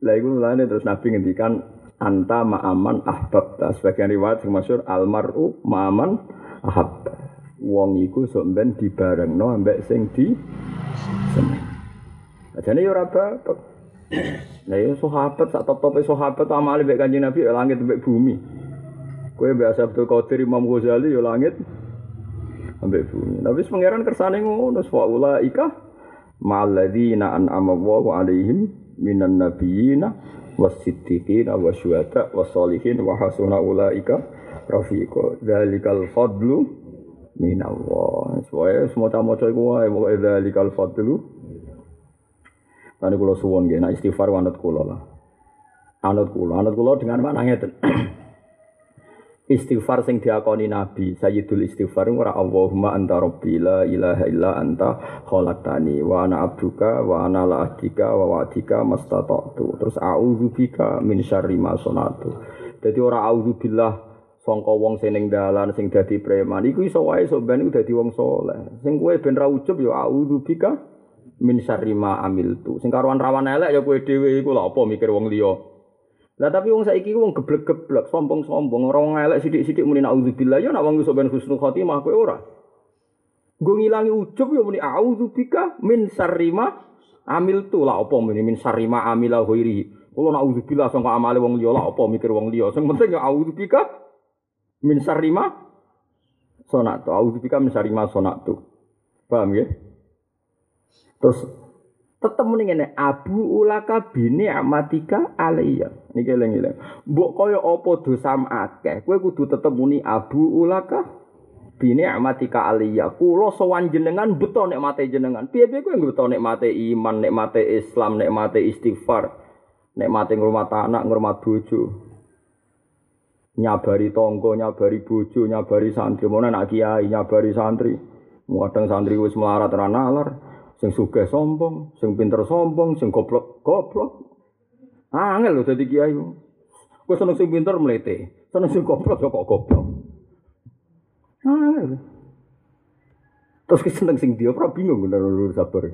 iku mulane terus Nabi ngendikan anta ma'aman ahbab. Sebagian riwayat sing masyhur almaru ma'aman ahab. Wong iku sok ben dibarengno ambek sing di seneng. Ajane yo ora bapak. Lah yo sahabat sak top-tope sahabat amale mbek Kanjeng Nabi yo langit mbek bumi. Kowe biasa Abdul Qadir Imam Ghazali yo langit ambek bumi. Tapi pangeran kersane ngono wa ulaika ma'alladzina an'ama Allahu alaihim minan nabiyina wasiddiqina wasyuhada wassolihin wa hasuna ulaika rafiqa dzalikal fadlu minallah semuanya semua maca iku wae pokoke dzalikal fadlu Tadi kalau suwon gak, nah istighfar wanut kula lah. Anut kula, anut kula dengan mana ngeten. *clears throat* istighfar sing diakoni Nabi Sayyidul istighfar ora Allahumma anta rabbi la ilaha illa anta khalaqtani wa ana abduka wa ana la ahdika wa wa'dika mastata'tu. Terus a'udzubika min syarri ma sanatu dadi ora a'udzubillah sangka wong sing ning dalan sing dadi preman. Iku iso wae sok ben dadi wong saleh sing kowe ben ra ujub ya a'udzubika min syarri ma amiltu. Sing karuan rawan elek ya kowe dhewe iku lha apa mikir wong liya lah tapi wong saiki wong geblek-geblek, sombong-sombong, ora wong elek sithik-sithik muni auzubillah ya nek wong iso ben husnul khotimah kowe ora. Gue ngilangi ujub ya muni auzubika min sarima amil tu lah apa muni min sarima amila ghairi. Kulo nak auzubillah sangka amale wong liya lah apa mikir wong liya. Sing penting ya auzubika min sarima sonatu. Auzubika min sarima sonatu. Paham ya? Terus tetep muni ngene abu ulaka bini amatika alayya niki eling-eling. Mbok kaya apa dosam akeh? Kowe kudu tetep muni abu ulaka bini amatika alayya kula sowan jenengan beto nek mate jenengan. Piye-piye kowe beto nek mate iman nek mate islam nek mate istighfar nek mate ngurmat anak ngurmat bojo? Nyabari tonggo nyabari bojo nyabari santri. Mana nak kiai nyabari santri. Kadang santri wis melarat ra nalar sing sugih sombong, sing pinter sombong, sing goblok goblok. Angel lho dadi kiai. Kowe seneng sing pinter mlete, seneng sing goblok kok goblok. Angel. Terus ki seneng sing dia ora bingung bener lur sabar.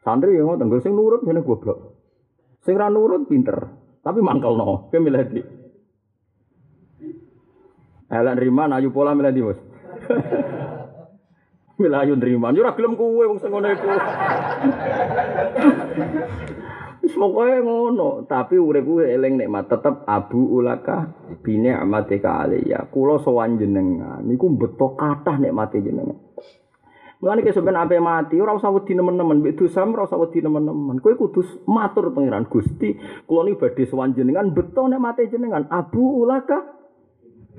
Santri yang ngoten, sing nurut jeneng goblok. Sing ra nurut pinter, tapi mangkelno. Kowe milih di. Elek nrima ayu pola milih di, *laughs* Bos. Milayu nrimo. Yo ora gelem kowe wong sing ngono iku. Ngono, tapi uripku eling nikmat tetep abu ulaka bine amatika alayya. Kula sowan jenengan niku beto kathah nikmate jenengan. Mulane ke sampean ape mati ora usah wedi nemen-nemen, mbek dosa ora usah wedi nemen-nemen. Kowe kudu matur pangeran Gusti, kula niki badhe sowan jenengan beto nikmate jenengan. Abu ulaka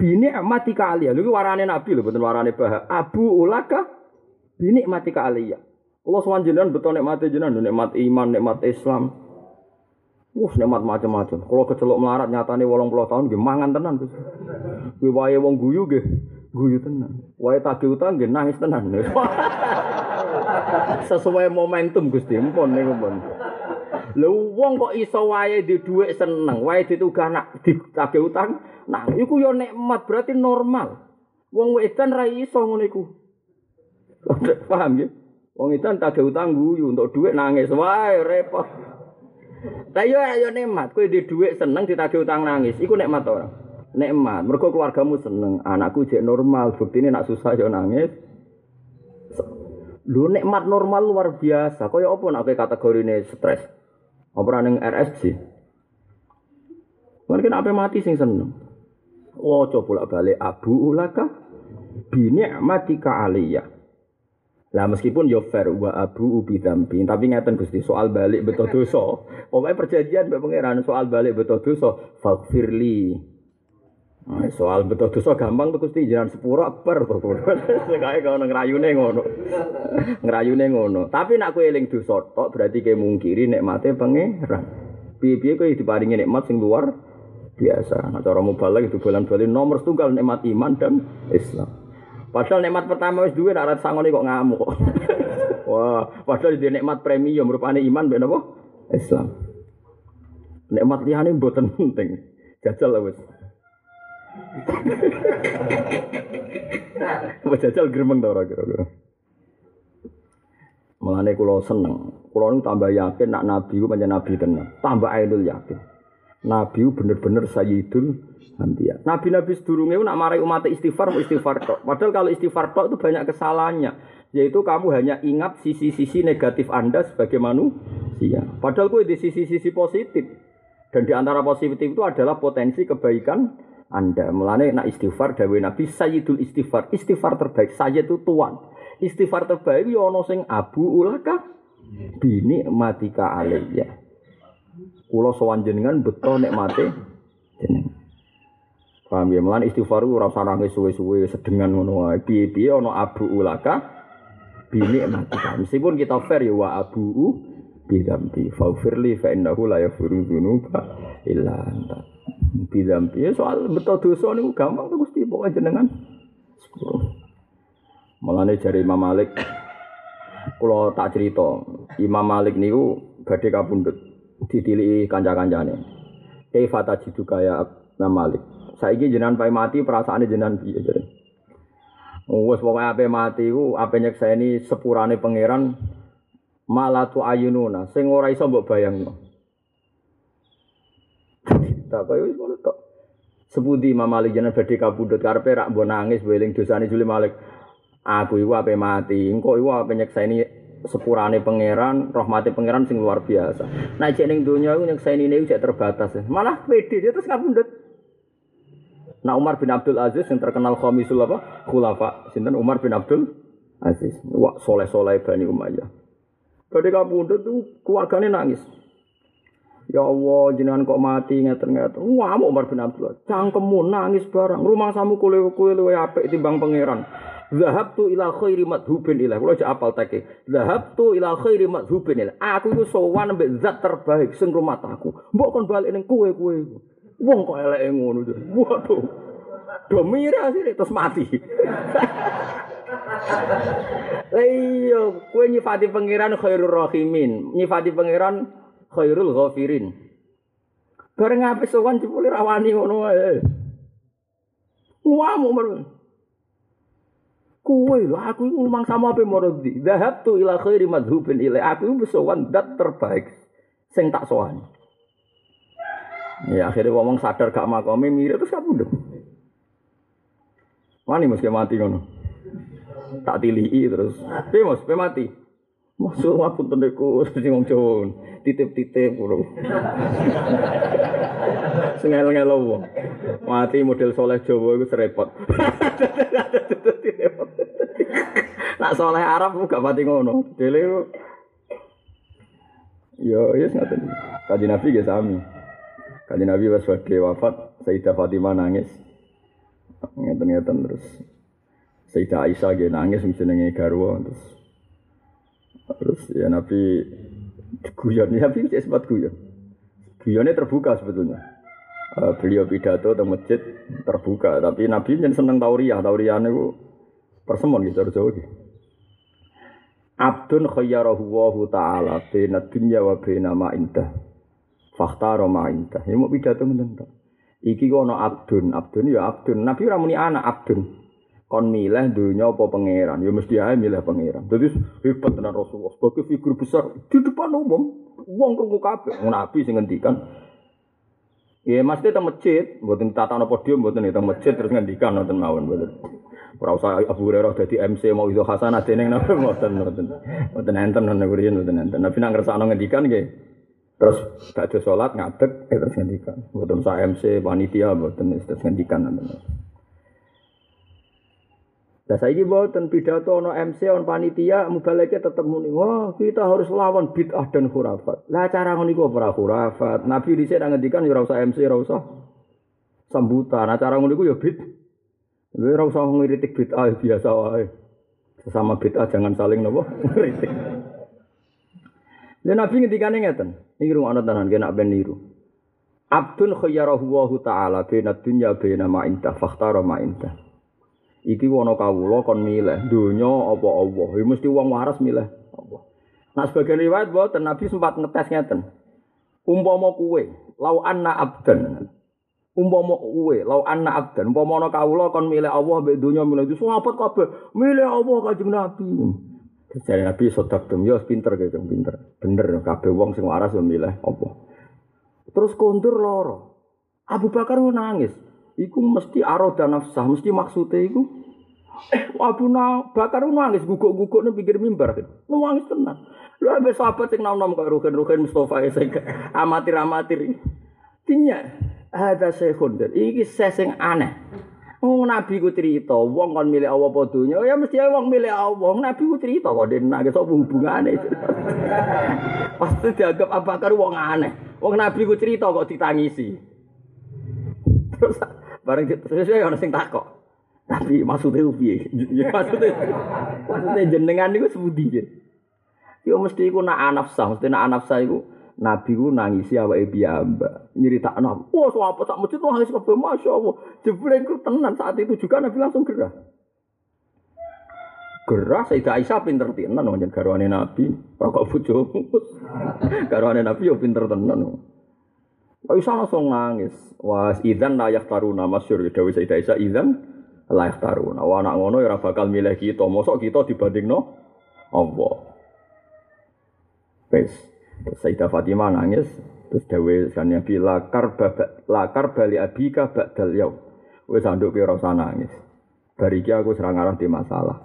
bine amatika alayya. Lha warane nabi lho, boten warane bah. Abu ulaka Ini mati ke aliyah. Allah SWT jenengan betul nikmati jenengan, nikmat iman, nikmat Islam. Wah, nikmat macam-macam. Kalau kecelok melarat nyatane puluh tahun nggih mangan tenan. Kuwi wae wong guyu nggih guyu tenan. Wae tagih utang nggih nangis tenan. *laughs* Sesuai momentum Gusti, mpun niku pun. Lho wong kok iso wae di dhuwit seneng, wae ditugah nak ditagih utang, nah iku yo nikmat berarti normal. Wong wedan ra iso ngono iku. Paham ya? Wong itu tak ada utang guyu untuk duit nangis, wah repot. Tapi yo ayo nikmat, kowe di duit seneng ditagih utang nangis, iku nikmat ora? Nikmat, mergo keluargamu seneng, anakku jek normal, ini nak susah yo nangis. Lu nikmat normal luar biasa, kaya apa nak ini stres? Apa ning RSC? Mungkin apa mati sing seneng. Waca bolak-balik abu ulaka bi ni'matika aliyah. Lah meskipun yo fair wa abu ubi dambi, tapi ngeten Gusti soal balik betul dosa. Pokoknya perjanjian mbek pangeran soal balik betul dosa, faghfirli. Nah, soal betul dosa gampang tuh Gusti jangan sepuro akbar to. Kae kono ngrayune ngono. ngrayune ngono. Tapi nak kowe eling dosa tok berarti kowe mungkiri nikmate pangeran. Piye-piye kowe diparingi nikmat sing luar biasa. Nah, cara mubalak itu bulan-bulan nomor setunggal nikmat iman dan Islam. Padahal nikmat pertama wis duwe nak sangone kok ngamuk. *laughs* Wah, padahal di nikmat premium rupane iman ben apa? Islam. Nikmat liyane mboten penting. Jajal wis. *laughs* Wis jajal gremeng ta ora kira-kira. Mulane kula seneng. Kula nu tambah yakin nak nabi ku pancen nabi tenan. Tambah ainul yakin. Nabi bener-bener sayyidul Anbiya. Nabi-nabi sedurunge nak marai umat istighfar istighfar tok. Padahal kalau istighfar tok itu banyak kesalahannya. Yaitu kamu hanya ingat sisi-sisi negatif Anda sebagai manusia. Padahal gue di sisi-sisi positif. Dan di antara positif itu adalah potensi kebaikan Anda. Mulane nak istighfar dawe Nabi Sayyidul istighfar. Istighfar terbaik. Sayyid itu tuan. Istighfar terbaik ya ana sing abu ulaka bini matika alaiya. Kula sowan jenengan beto nikmate jenengan. Paham ya? Mulan istighfar ora usah nangis suwe-suwe sedengan ngono wae. Piye-piye ana abu ulaka bini mati. Meskipun kita fair ya wa abu bidambi faufirli fa innahu la yaghfiru dzunuba illa anta. Bidambi soal betul dosa niku gampang tuh Gusti pokoke jenengan. Mulane jari Imam Malik kula tak cerita, Imam Malik niku badhe kapundhut ditiliki kanca-kancane. Kaifa tajidu kaya Imam Malik. Saiki jenengan pae mati perasaane jenengan piye jare. Oh, wes pokoke ape mati ku ape nyekseni sepurane pangeran malatu ayununa sing ora iso mbok bayangno. Tak kaya wis ngono tok. Sepundi Imam Malik jenengan badhe kabudut karepe rak mbok nangis beling dosane Juli Malik. Aku iku ape mati, engko iku ape nyekseni sepurane pangeran, rahmati pangeran sing luar biasa. Nah, jek ning donya iku nyekseni ini jek terbatas. Malah pede dia terus kabundut. Nah Umar bin Abdul Aziz yang terkenal khamisul apa? Khulafa. Sinten Umar bin Abdul Aziz. Wah soleh-soleh Bani Umayyah. Badhe kapundhut tuh keluargane nangis. Ya Allah, jenengan kok mati ngeten-ngeten. Wah, Umar bin Abdul Aziz. Cangkemmu nangis barang. Rumah samu kule kule luwe apik timbang pangeran. Zahabtu ila khairi madhubin ilah. Kula aja apal teke. Zahabtu ila khairi madhubin ilah. Aku iku sowan mbek zat terbaik sing rumah aku. Mbok kon balik ning kowe-kowe. Wong kok eleke ngono to. Waduh. Do mira sih terus mati. *laughs* Iya, kowe nyifati pangeran khairur rahimin, nyifati pangeran khairul ghafirin. Bareng ape sowan jebule rawani ngono wae. Wah, umur. Kuwe lho, aku iku mang sama ape maradi. Dhahabtu ila khairi madhubin ila. Aku iku sowan dat terbaik sing tak sowani. Ya akhirnya ngomong sadar gak makome mirip terus kabundut. Wani mesti mati ngono. Tak tilii terus. Piye piye mati? Masuk ngapun tendeku *laughs* sing wong Jawa. Titip-titip bro. Sengel-ngel wong. Mati model soleh Jawa iku serepot. *laughs* Nak soleh Arab gak mati ngono. Dele Yo, yes ngaten. Kaji Nabi ge sami. Kaji Nabi pas badhe wafat, Sayyidah Fatimah nangis. Ngeten-ngeten terus. Sayyidah Aisyah ge nangis jenenge garwa terus. Terus ya Nabi guyon, Nabi cek sempat guyon. Guyonnya terbuka sebetulnya. Uh, beliau pidato di masjid terbuka, tapi Nabi yang seneng tauriah, tauriah itu persemon gitu, jauh Abdun khayyarahu wa ta'ala bina dunya wa bina ma indah. Fakhtaro ma indah. Ini mau pidato menentang. Iki kono abdun, abdun ya abdun. Nabi ora muni anak abdun. Kon milih dunya apa pangeran? Ya mesti ae milih pangeran. Dadi hebat tenan Rasulullah sebagai figur besar di depan umum. Wong krungu kabeh. Nabi sing ngendikan Ya mesti teng masjid, mboten tata podium, mboten teng masjid terus ngendikan nonton mawon mboten. Ora usah Abu Hurairah dadi MC mau itu hasanah dene napa *laughs* mboten mboten. Mboten enten nang ngriyen mboten enten. Nabi nang ngersakno ngendikan nggih. Terus ada sholat ngadeg, eh, terus ngendikan. Buatan sa MC, panitia, buatan terus ngendikan. Nah saya ini buatan pidato no MC on panitia mubaleknya tetap muni. Wah kita harus lawan bid'ah dan khurafat. Lah cara ngono iku ora khurafat. Nabi dhisik nang ngendikan ya usah MC, ora usah sambutan. Nah cara ngono iku ya bid. Kowe ora usah ngiritik bid'ah biasa wae. Sesama bid'ah jangan saling nopo *laughs* ngiritik. Lah Nabi ngendikane ngeten. Iki rung ana tenan kena ben niru. Abdun khayyarahu wa ta'ala baina dunya baina ma inta fakhtara ma inta. Iki wono kawula kon milih donya apa Allah. Ya mesti wong waras milih Allah. Nah sebagian riwayat boten Nabi sempat ngetes ngeten. Umpama kuwe, lau anna abdan. Umpama kuwe, lau anna abdan. Umpama ana kawula kon milih Allah mbek donya milih itu sahabat kabeh milih Allah kanjeng Nabi. Jadi Nabi sodak dem, ya pinter gitu, pinter. Bener, kabeh wong sing waras yo milih Allah. Terus kondur loro. Abu Bakar nangis. Iku mesti aroda nafsah, mesti maksudnya iku eh Abu Bakar nangis guguk-guguk ning pinggir mimbar. Nangis tenan. Lha ambek sahabat sing nom-nom karo Ruhin Mustafa sing amatir-amatir. Tinya ada sehun iki sesing aneh. Oh Nabi ku cerita, wong kon milih Allah apa dunya, ya mesti wong milih Allah. Nabi ku cerita kok den nangis apa hubungane. *laughs* Pasti dianggap Abu Bakar wong aneh. Wong Nabi ku cerita kok ditangisi. *laughs* Terus Bareng sesuai ana sing takok. Tapi maksudnya piye? *laughs* Ya maksudnya maksudnya jenengan niku sepundi ya? Yo mesti iku nak anafsa, mesti nak anafsa iku Nabi ku nangisi awake piyambak. Nyeritakno, "Wah, so apa sak masjid nangis kabeh masyaallah." Jebule iku tenan saat itu juga Nabi langsung gerah. Gerah Sayyidah Aisyah pinter tenan nang garwane Nabi, ora kok bojomu. *laughs* garwane Nabi yo pinter tenan. Aisyah langsung nangis. Wah, idan layak taruna masyur. Dawi Sayyidah Aisyah, idan layak taruna. Wah, anak ngono ya bakal milih kita. Mosok kita dibanding no? Allah. Wes. Sayyidah Fatimah nangis. Terus Dawi kan lakar, babak, lakar bali abika ba'dal yaw. Wes anduk kira usah nangis. Bariki aku serang arah di masalah.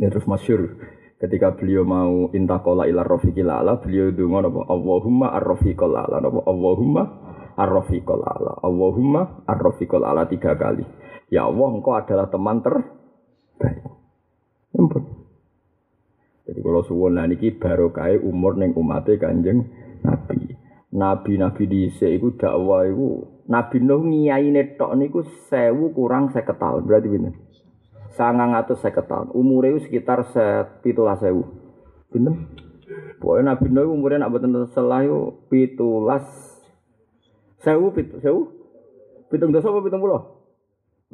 Ini terus masyur. Ketika beliau mau intakola ilar rofiqil ala beliau dungo napa Allahumma ar-rafiqil ala napa Allahumma ar-rafiqil ala Allahumma ar-rafiqil ala tiga kali. Ya Allah engkau adalah teman terbaik ampun. Jadi kalau suwon lah niki barokah umur neng umate kanjeng Nabi. Nabi-nabi di iku dakwah iku Nabi Nuh ngiyaine tok niku sewu kurang 50 tahun berarti bener sangang atau seket tahun. Umurnya sekitar sepitulah sewu. Bener? Pokoknya Nabi Nuh umurnya nak betul itu pitulas sewu pitu sewu pitung dosa apa pitung puluh?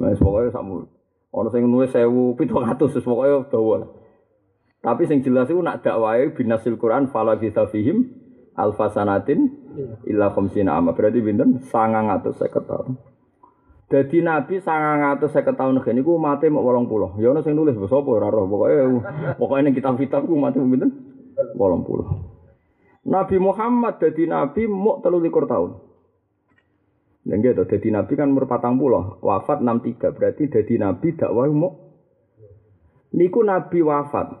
Nah, pokoknya sama. Orang yang nulis sewu pitung ratus, pokoknya bawa. Tapi yang jelas itu nak dakwai binasil Quran fala bisa fihim alfasanatin illa khamsina amma berarti binten sangang atau seket tahun. Dadi Nabi sangang atus saya ketahui nih, ku mati mau bolong pulau. Ya ono sing nulis bos apa ora roh. Pokoknya pokoknya ning kitab-kitab ku mati pinten? Bolong pulau. Nabi Muhammad dadi Nabi telu likur tahun. Dan gitu, jadi Nabi kan merpatang pulau, wafat 63, berarti jadi Nabi dakwah mau. Niku Nabi wafat.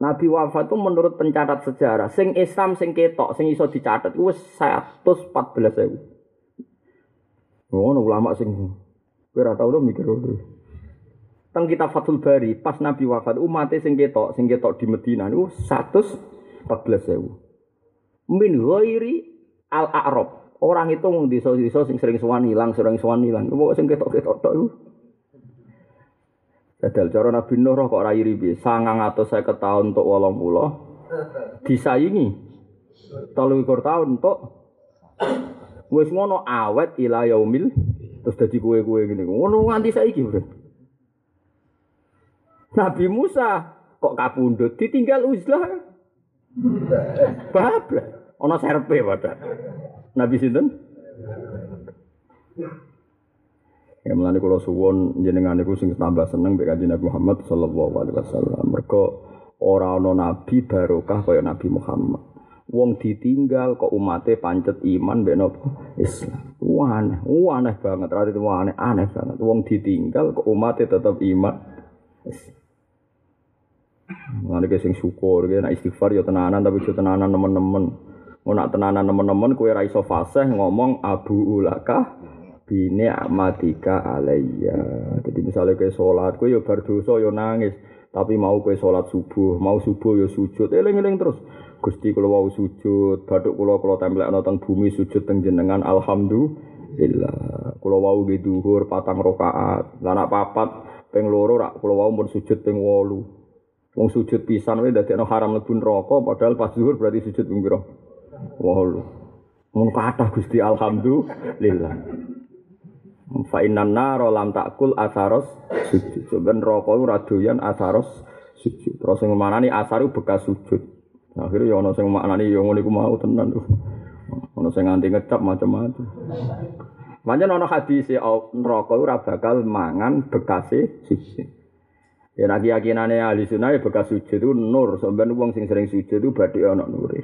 Nabi wafat itu menurut pencatat sejarah, sing Islam sing ketok, sing iso dicatat, itu 114 ribu. Oh, ulama sing Kowe ora tau mikir ngono. Teng kita Fathul Bari, pas Nabi wafat, umat sing ketok, sing ketok di Medina niku 114.000. Min ghairi al-a'rab. Orang itu wong desa-desa sing sering sowan ilang, sering sowan ilang. Pokoke sing ketok-ketok tok iku. Dadal cara Nabi Nuh kok ora iri piye? 950 tahun untuk 80 disaingi 30 tahun untuk wis ngono awet ila yaumil terus jadi kue-kue gini. Ngono nganti saiki, Bro. Nabi Musa kok kapundut ditinggal uzlah. Bablas. Ana serpe padha. Nabi sinten? Ya mulane kula suwun jenengan niku sing tambah seneng mek Kanjeng Nabi Muhammad sallallahu alaihi wasallam. Mergo ora ana nabi barokah kaya Nabi Muhammad. Wong ditinggal kok umate pancet iman mbek napa Islam. Aneh, aneh banget, rada itu aneh, aneh banget. Wong ditinggal kok umate tetap iman. Mana ke sing syukur, ya, nah istighfar ya tenanan tapi juga tenanan teman-teman. Mau nak tenanan teman-teman kue ra iso fasih ngomong abu ulaka bini amatika alayya. Jadi misalnya kue sholat, kue yo bar dosa yo nangis. Tapi mau kue sholat subuh, mau subuh yo sujud, eling-eling terus. Gusti kula wau sujud, bathuk kula kula templekno teng bumi sujud teng jenengan alhamdulillah. Kula wau nggih dhuwur patang rakaat. Lah nak papat ping loro rak kula wau mun sujud ping 8. Wong sujud pisan wae dadekno haram mlebu neraka padahal pas zuhur berarti sujud ping pira? Wahulu. Mun kathah Gusti alhamdulillah. Fa innan naro lam takul asaros sujud. Sebenarnya neraka ora doyan asaros sujud. Terus sing manani asar bekas sujud. Akhirnya ya ana sing maknani ya ngono iku mau tenan. Ana sing nganti ngecap macam-macam. Pancen ana hadis neraka ora bakal mangan bekase sujud. Ya nak keyakinane ahli sunnah bekas sujud itu nur. Sampeyan wong sing sering sujud itu badhe ana nure.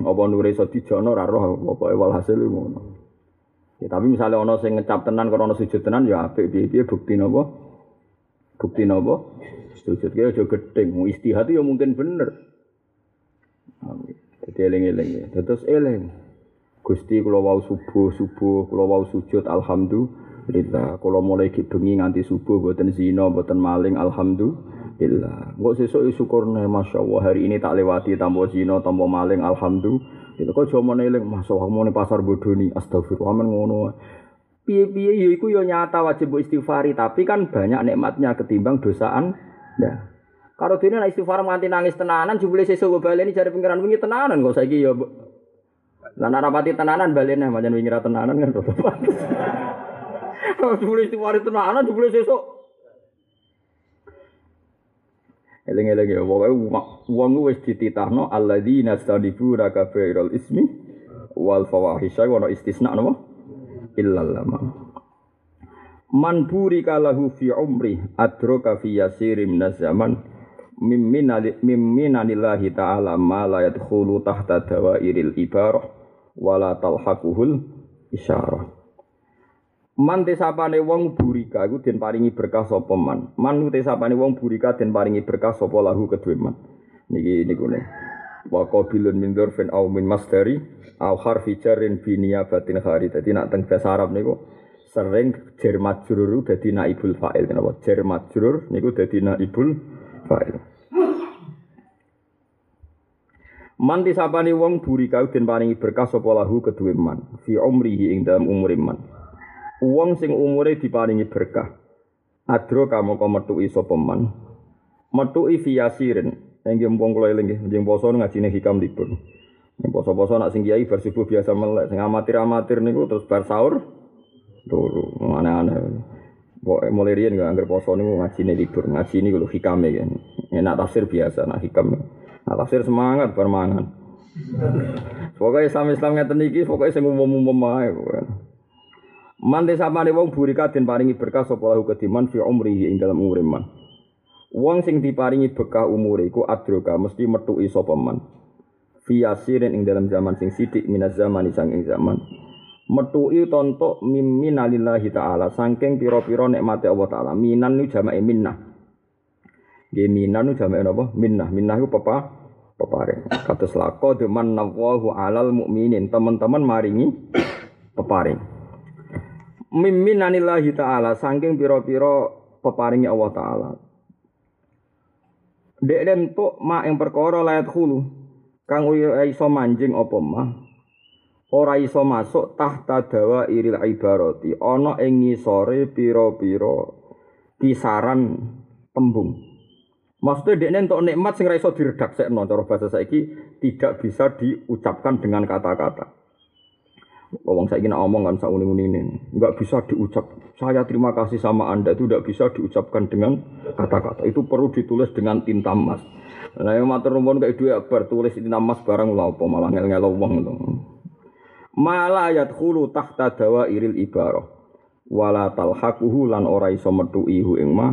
Apa nure iso dijono ora roh pokoke walhasil ngono. Ya, tapi misalnya ono sing ngecap tenan karena sujud tenan ya apik piye-piye bukti napa? Bukti napa? Sujud ki aja gedeng, istihad ya mungkin bener. Jadi eling-eling ya. Terus eling. Gusti kula wau subuh subuh kula wau sujud alhamdulillah. Kula mulai bengi nganti subuh mboten zina, mboten maling alhamdulillah. Engko sesuk syukurne masyaallah hari ini tak lewati tanpa zina, tanpa maling alhamdulillah. Itu kok cuma eling masuk aku mau pasar bodoh nih astagfirullah men ngono. Piye-piye ya iku ya nyata wajib istighfari, tapi kan banyak nikmatnya ketimbang dosaan. Ya. Kalau dene nek istighfar nganti nangis tenanan jebule sesuk baleni jare pengiran wingi tenanan kok saiki ya Lan ora pati tenanan balene pancen wingi ra tenanan kan rada pantes. *laughs* Jebule istighfar tenanan jebule sesuk Eling-eling ya, pokoke wong wis dititahno alladzina stadibuna kabairal ismi wal fawahisha wa istisna napa? Illal lama. Man burika lahu fi umri adraka fi yasirim min zaman mimminanillahi ta'ala ma la yadkhulu tahta dawairil ibarah wala talhaquhul isyarah. Man tesapane wong burika iku den paringi berkah sapa man. Man tesapane wong burika den paringi berkah sapa lahu kedue man. Niki niku ne. Wa qabilun min dzarfin aw min masdari aw harfi jarrin bi niyabatin khari. Dadi nak teng bahasa Arab niku sering jar majrur dadi naibul fa'il kenapa? Jar majrur niku dadi naibul fa'il. Man disapani wong burika den paringi berkah sapa lahu kedue man fi umrihi ing dalam umur man. Uang sing umure diparingi berkah. Adro kamu kau metuki sapa man. Metuki fiasirin. Nggih mumpung kula eling nggih, njeng poso ngajine hikam libur. Poso-poso nak sing kiai bar subuh biasa melek, sing amatir-amatir niku terus bar sahur turu. Aneh-aneh. Pokoke mulai riyen nggak anggar poso niku ngajine libur, ngaji niku lho hikame kan. Enak tafsir biasa, nak hikam. Nah, tafsir semangat bar mangan. Pokoknya Islam Islam ngeten iki, pokoknya sing umum-umum ae pokoknya. Man desapane wong burika den paringi berkah sapa lahu kediman fi umrihi ing dalam umure man. Sing diparingi berkah umure iku adroka mesti metuki sapa man. Fi ing dalam zaman sing sithik minaz zaman sang ing zaman. Metuki tontok miminalillahi taala saking pira-pira nikmate Allah taala. Minan nu jamake minnah. Nggih minan nu jamake napa? Minnah. Minnah iku pepa peparing. Kados lako deman nawahu alal mukminin. Teman-teman maringi peparing miminanillahi ta'ala saking pira-pira peparingi Allah taala. Dek lentuk mak yang perkara layat hulu kang iso manjing apa mah ora iso masuk tahta dawa iril ibarati ana ing ngisore pira-pira kisaran tembung. Maksudnya dia untuk nikmat sing ra iso diredaksekno cara bahasa saiki tidak bisa diucapkan dengan kata-kata. Wong saya ingin ngomong kan saya uning ini, nggak bisa diucap. Saya terima kasih sama anda itu tidak bisa diucapkan dengan kata-kata. Itu perlu ditulis dengan tinta emas. Nah yang matur nuwun kayak dua bertulis tinta emas barang lah apa malah ngel ngel wong itu. Malah hulu tahta dawa iril ibarah. Wala talhaquhu lan ora iso metu ihu ing ma.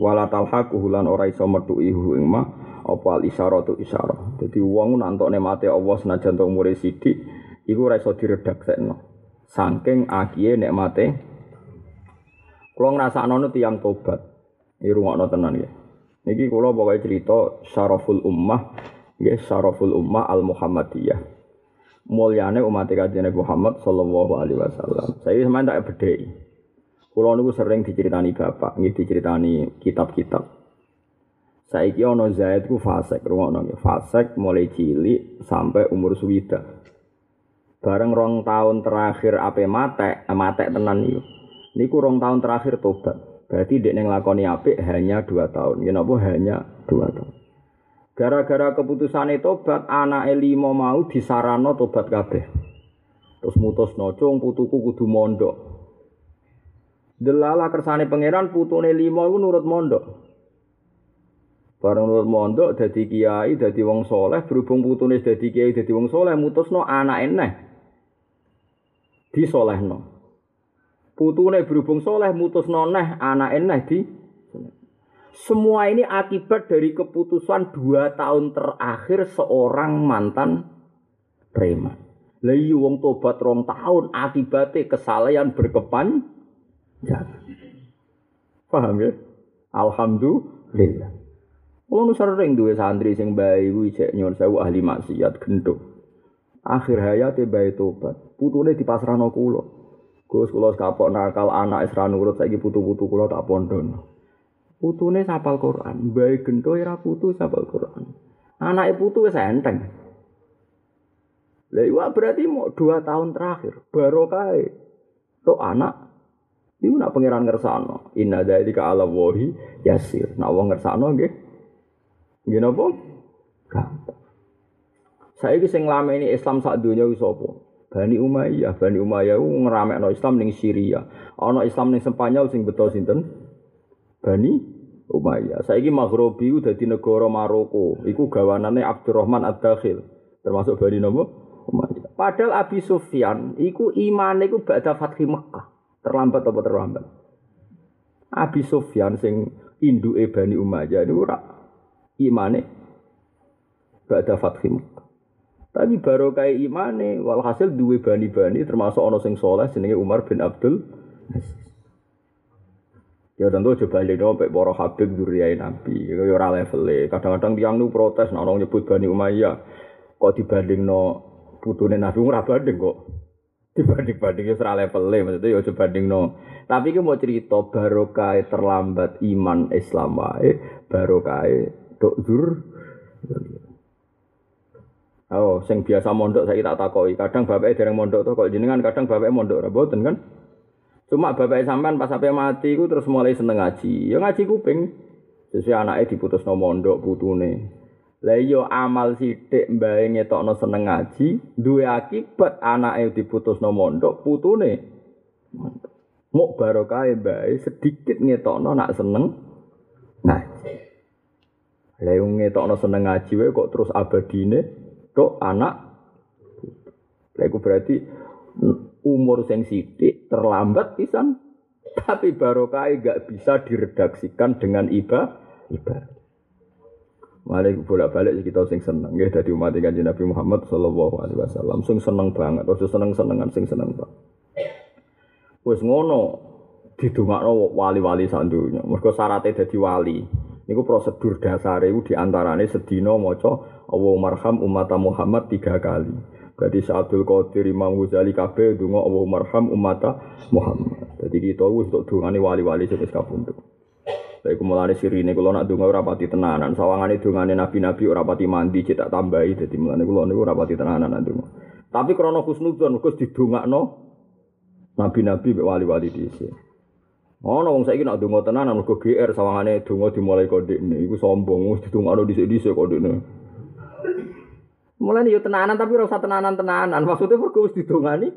Wala talhaquhu lan ora iso ihu ing ma. Apa al isyaratu. Jadi wong nantok nemate Allah senajan tok umure sithik iku ora iso diredaksekno. Saking akiye nikmate kula ngrasakno nu tiyang tobat. Iki rungokno tenan ya. Niki kula pokoke cerita syaraful ummah Nggih syaraful ummah al Muhammadiyah. Mulyane umat Kanjeng Nabi Muhammad sallallahu alaihi wasallam. Saya sampeyan tak bedheki. Kula niku sering diceritani bapak, nggih diceritani kitab-kitab. Saiki ana Zaid ku fasik, rungokno nggih. Fasik mulai cilik sampai umur suwida. Bareng rong tahun terakhir ape mate, eh, mate tenan niku. Niku rong tahun terakhir tobat. Berarti dek neng lakoni apik hanya dua tahun. Ya napa hanya dua tahun. Gara-gara keputusan tobat, anak lima mau disarano tobat kabeh. Terus mutus nocong putuku kudu mondok. Delala kersane pangeran putune lima iku nurut mondok. Bareng nurut mondok dadi kiai, dadi wong soleh, berhubung putune dadi kiai, dadi wong soleh, mutusno anak eneh. Disolehno. Putune berhubung soleh, mutusno neh anak eneh di semua ini akibat dari keputusan dua tahun terakhir seorang mantan preman. Lalu iya, wong tobat rong tahun akibatnya kesalahan berkepan. Paham ya? Alhamdulillah. Kalau sering dua santri sing bayi gue cek nyon sewu ahli maksiat gendut. Akhir hayat bayi tobat. Putune di pasrano kulo. Gus kulo kapok nakal anak isra nurut saiki putu-putu kulo tak pondon. Putune sapal Quran, bae gento ora putu sapal Quran. Anake putu wis enteng. Lah iya berarti mau dua tahun terakhir barokah. Tok anak Iku nak pangeran ngersano, inna dzalika ala wahi yasir. Nak wong ngersano. Nggih napa? Gampang. Saiki sing ini Islam sak donya wis apa? Bani Umayyah, Bani Umayyah ku ngramekno Islam ning Syria. Ana Islam ning Spanyol sing beto sinten? Bani Umayyah. Saiki Maghribi udah di negara Maroko. Iku gawanane Abdurrahman Ad-Dakhil. Termasuk Bani Nopo Umayyah. Padahal Abi Sufyan iku imane iku ba'da Fathi Mekah. Terlambat apa terlambat? Abi Sufyan sing induke Bani Umayyah itu ora imane ba'da Fathi Mekah. Tapi baru kayak imane walhasil duwe bani-bani termasuk ono sing soleh jenenge Umar bin Abdul Aziz. Ya tentu coba balik dong, poro Habib duriai Nabi. Ya ora level Kadang-kadang tiang nu protes, nah orang nyebut Bani Umayyah. Kok dibanding no putune Nabi ora banding kok. Dibanding-banding ya ora level maksudnya ya coba banding no. Tapi ki mau cerita barokah terlambat iman Islam wae, barokah dok dur. Oh, sing biasa mondok saya tak takoki. Kadang bapaknya dereng mondok tuh, kok jenengan kadang bapaknya mondok ora boten kan? Cuma bapak sampean pas sampai mati ku terus mulai seneng ngaji. Ya ngaji kuping. Sesuai anaknya diputus no mondok putune. Lah iya amal sithik mbae ngetokno seneng ngaji, duwe akibat anake diputus no mondok putune. Mok barokah mbae sedikit ngetokno nak seneng ngaji. Lah yo ngetokno seneng ngaji wae kok terus abadine tok anak. Lah berarti umur sing sithik terlambat pisan tapi barokah gak bisa diredaksikan dengan iba iba Malik bolak-balik kita sing seneng ya dari umat kanjeng Nabi Muhammad sallallahu alaihi wasallam sing seneng banget terus seneng-senengan sing seneng banget. Wis ngono didongakno wali-wali sak donya. Mergo syaratnya dadi wali. Niku prosedur dasare iku diantarane sedina maca Allahumma marham umat Muhammad tiga kali. Berarti Abdul Qadir Imam Ghazali kabeh donga Allah marham umata Muhammad. Jadi kita wis untuk dongane wali-wali sing wis kapundhut. Saya mulane sirine kula nak donga ora pati tenanan. Sawangane dongane nabi-nabi ora pati mandi cetak tambahi dadi mulane kula niku ora pati tenanan nak donga. Tapi krana husnudzon mergo didongakno nabi-nabi mek wali-wali dhisik. Ono wong saiki nak donga tenanan mergo GR sawangane donga dimulai kok ndekne iku sombong wis didongakno dhisik-dhisik kok Mulane yo tenanan tapi ora usah tenanan-tenanan. Maksudnya mergo wis didongani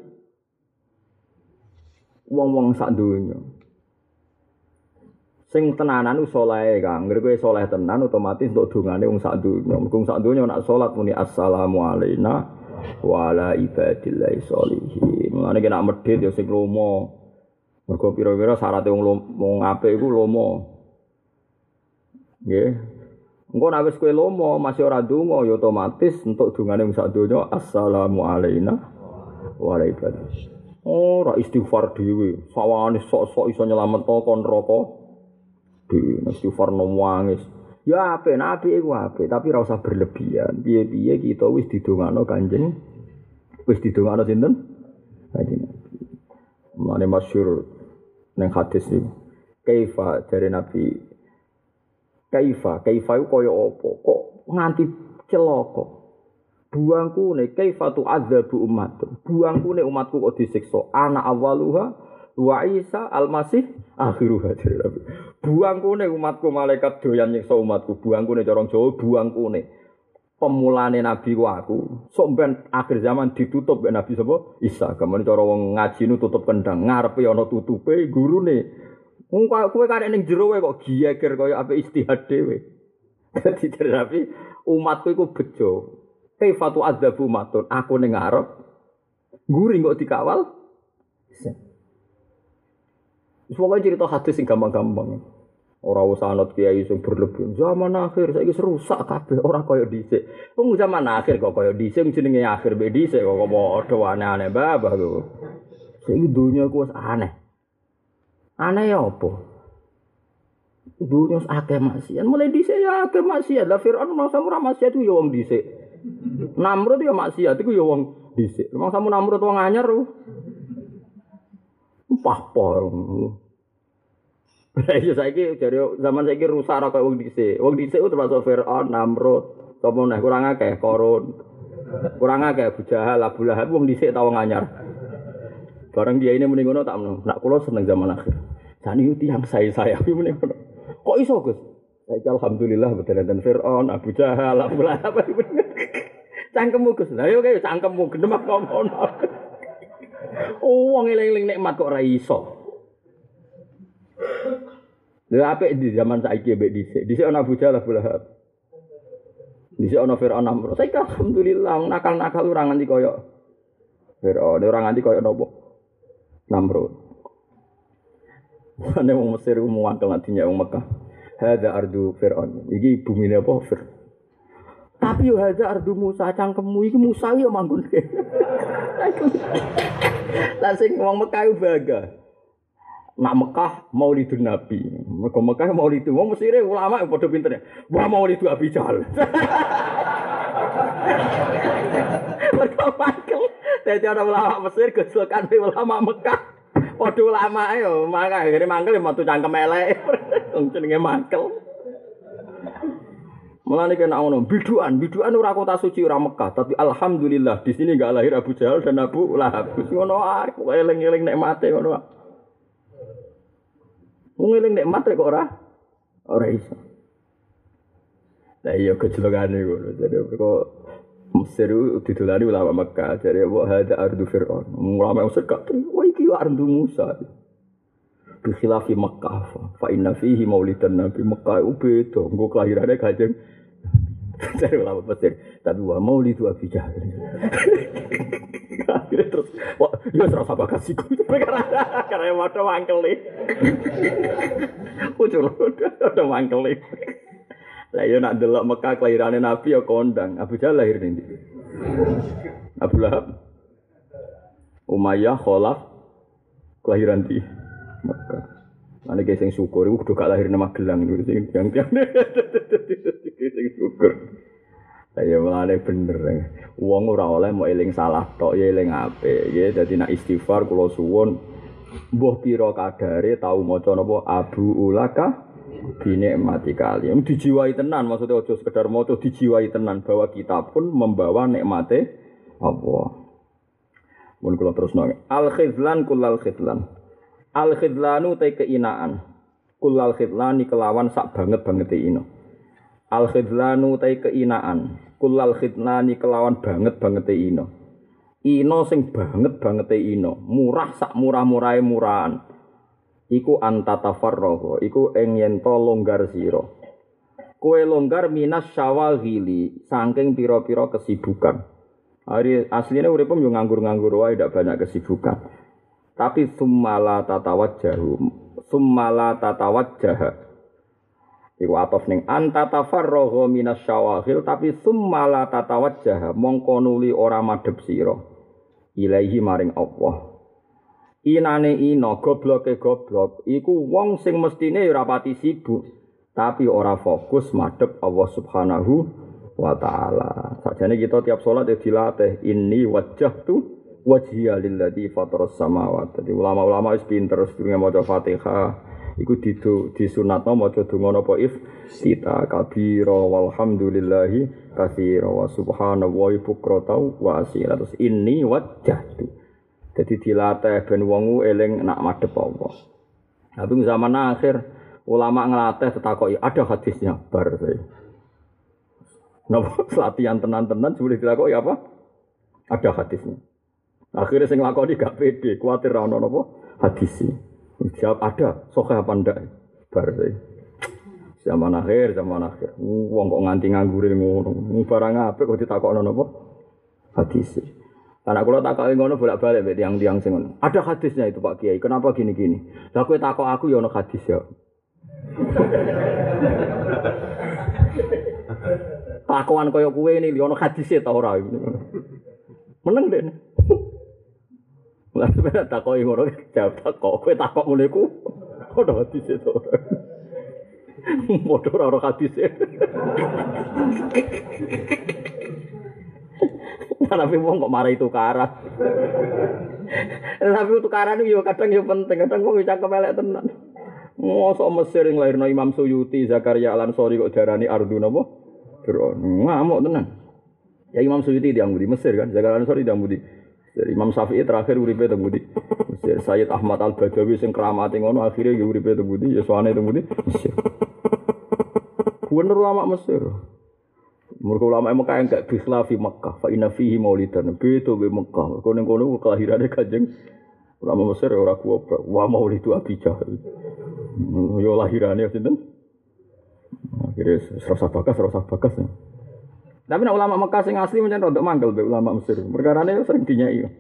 wong-wong sak donya. Sing tenanan ku saleh, Kang. Ngger kowe saleh tenan otomatis untuk dongane wong sak donya. Mergo sak donya nak salat muni assalamu alaina wa ala ibadillahi sholihin. Mulane nek medhit yo sing lomo. Mergo pira-pira syarat wong wong apik iku lomo. Nggih, Engko nek kowe lomo masih ora donga ya otomatis untuk dungane wong sak donya assalamu alayna wa alaikum. Ora istighfar dhewe, sawane sok-sok iso nyelametno kon neraka. Dhewe istighfar no wangis. Ya apik, nabi iku apik, tapi ora usah berlebihan. Piye-piye kita wis didongakno Kanjeng wis didongakno sinten? Kanjeng. Mulane masyhur ning hadis iki. Kaifa dari Nabi Kaifa, kaifa iku kaya apa? Kok nganti celaka? Buangku ne kaifa tu adzabu umat. Buangku ne umatku kok disiksa. Anak awaluha wa Isa al-Masih akhiruha dari *laughs* Nabi. Buangku ne umatku malaikat doyan nyiksa umatku. Buangku ne corong Jawa buangku ne. Pemulane Nabi ku aku. Sok ben akhir zaman ditutup ben Nabi sapa? Isa. Kamane cara wong ngaji nu tutup kendang, ngarepe ana tutupe gurune. Wong kowe karek ning jero wae kok giyeger kaya ape istihad dhewe. *laughs* Dadi dari Nabi umatku iku bejo. Kaifatu adzabu matun. Aku ning ngarep guring kok dikawal. Semoga cerita hadis sing gampang-gampang. Ora usah anut kiai sing berlebihan. Zaman akhir saiki rusak kabeh ora kaya dhisik. Wong zaman akhir kok kaya dhisik jenenge akhir be dhisik kok padha aneh-aneh babah kok. Saiki dunia ku wis aneh. Aneh ya apa? Dunia akeh maksiat. Mulai dhisik ya akeh maksiat. Lah Firaun mangsa ora maksiat ku ya wong dhisik. Namrud ya maksiat iku ya wong dhisik. Mangsa Namrud wong anyar. Pahpor. Lah iya saiki jare zaman saiki rusak ora koyo wong dhisik. Wong dhisik ku termasuk Firaun, Namrud, sapa neh kurang akeh Korun. Kurang akeh Abu Jahal, Abu Lahab wong dhisik ta wong anyar. Barang dia ini mending ngono tak meno. Nak kula seneng zaman akhir. Jani itu yang saya saya mending ngono. Kok iso Gus? Saiki alhamdulillah betul dan Firaun, Abu Jahal, Abu Lahab. *laughs* Cangkemmu Gus. Lah yo kaya cangkemmu gendem ngomong. *laughs* Oh, wong eling-eling nikmat kok ora iso. Lha apik di zaman saiki mbek dhisik. Dhisik ana Abu Jahal Abu Lahab. Dhisik ana Firaun Namrud. Saiki alhamdulillah nakal-nakal ora nganti kaya Firaun, ora nganti kaya napa? Namrud. Ane wong Mesir ku muangkel nantinya wong Mekah. Hada ardu Fir'aun. Iki bumi apa Fir. Tapi yo hada ardu Musa cangkemmu iki Musa yo manggon. *laughs* Lah sing wong Mekah yo bangga. Nak Mekah Maulidun Nabi. Mergo Mekah Maulidun. Wong Mesir ulama padha pinter. Wah Maulidun Abi Jahal. *laughs* Mergo mangkel. Dadi ana ulama Mesir gejolkan ulama Mekah. Padha ulama yo maka akhire mangkel yo metu cangkem elek. *laughs* Jenenge mangkel. Mulane kena ngono, biduan, biduan ora kota suci ora Mekah, tapi alhamdulillah di sini enggak lahir Abu Jahal dan Abu Lahab. Ngono ae, kok eling-eling nikmate ngono. Wong eling nikmate kok ora ora iso. Lah iya kecilokane ngono. Jadi kok Mesir didolani ulama Mekah, jadi wa hada ardu Fir'aun. Ulama Mesir gak wah iki ardu Musa. Bi khilafi Mekah fa inna fihi maulidan Nabi Mekah itu beda, nggo kelahirane Kanjeng *laughs* dari ulama Mesir. Tapi wa maulidu Abi Jahal. *laughs* Akhirnya terus, wah, ya serasa bakat sih *laughs* karena ada wangkel nih. Ucul, ada wangkel nih. Lah ya nak delok Mekah kelahirane Nabi ya kondang. Abu Jahal lahir ning? Abu Lahab. Umayyah Khalaf kelahiran di Mekah. Ane guys sing syukur iku kudu gak lahir nang Magelang iku sing tiang-tiang. *laughs* Sing syukur. Saya mulane bener. Wong ora oleh mau eling salah tok ya eling apik. Ya dadi nak istighfar kula suwun mbuh pira kadare tau maca napa Abu Ulaka Bine mati kali. Dijiwai tenan, maksudnya ojo sekedar moco dijiwai tenan bahwa kita pun membawa nikmate Allah. Mun kula terus nang al khidlan kullal khidlan. Al khidlanu te keinaan. Kullal khidlani kelawan sak banget banget ino. Al khidlanu te keinaan. Kullal khidlani kelawan banget banget ino. Ino sing banget banget ino. Murah sak murah-murahe murahan. Iku antatafarroho, iku ing yen to longgar sira. Kowe longgar minas syawagili, saking pira-pira kesibukan. Hari aslinya uripem yo nganggur-nganggur wae ndak banyak kesibukan. Tapi summala tatawajjahu, summala tatawajjah. Iku atof ning antatafarroho minas syawagil, tapi summala tatawajjah, mongko nuli ora madhep sira. Ilaihi maring Allah. Inane ino gobloke goblok iku wong sing mestine ora pati sibuk tapi ora fokus madhep Allah Subhanahu wa taala. Sakjane kita tiap salat ya dilatih inni wajjahtu wajhiya lilladzi fataras samawati. Jadi ulama-ulama wis pinter sedurunge maca Fatihah iku didu disunatno maca donga napa if kita kabira walhamdulillahi katsira wa subhanallahi bukrata wa asila terus inni wajjahtu. Jadi dilatih ben wong eling nak madhep Allah. Tapi zaman akhir ulama ngelatih tetakoki ada hadisnya bar saya. *laughs* Latihan tenan-tenan boleh dilakukan apa? Ada hadisnya. Akhirnya saya ngelakoni gak pede, khawatir ra ono napa hadisnya. Jawab ada, soke apa ndak? Bar saya. Zaman akhir, zaman akhir. Wong kok nganti nganggure ngono. Barang apik kok ditakokno? Hadis. Karena kalau takok ngono bolak-balik mbek tiang-tiang sing ngono. Ada hadisnya itu Pak Kiai. Kenapa gini-gini? Lah kowe takok aku ya ono hadis ya. *laughs* Kelakuan kaya kue ini, ono hadisnya tau ora. Meneng deh. Lah sebenarnya takoi ngono jawab takok, kowe takok ngono iku. Ono hadisnya tau ora. Modho ora ono hadisnya. *laughs* *laughs* Tapi wong kok marah itu karat. Tapi tukaran itu kadang yo penting, kadang wong bisa kepelek tenan. Mosok Mesir yang lahirno Imam Suyuti, Zakaria Al Ansori kok darani ardu napa? Fir'aun. Ngamuk tenan. Ya Imam Suyuti di Ambudi Mesir kan, Zakaria Al Ansori di Ambudi. Imam Syafi'i terakhir uripe teng Budi. Mesir Sayyid Ahmad Al Badawi sing keramate ngono akhirnya ya uripe Budi, ya soane Budi Mesir. Bener ulama Mesir. Mereka ulama Mekah yang gak bikhlafi Mekah, fa inna fihi maulidan. Beda be Mekah. Mereka ning kono kelahirannya kanjeng ulama Mesir ora kuwabra. Wa maulidu Abi Jahal. Yo lahirannya sinten? Akhirnya serasa bakas, serasa bakas. Ya. Tapi nak ulama Mekah sing asli mencen rodok manggel be ulama Mesir. Perkarane sering dinyai. *laughs*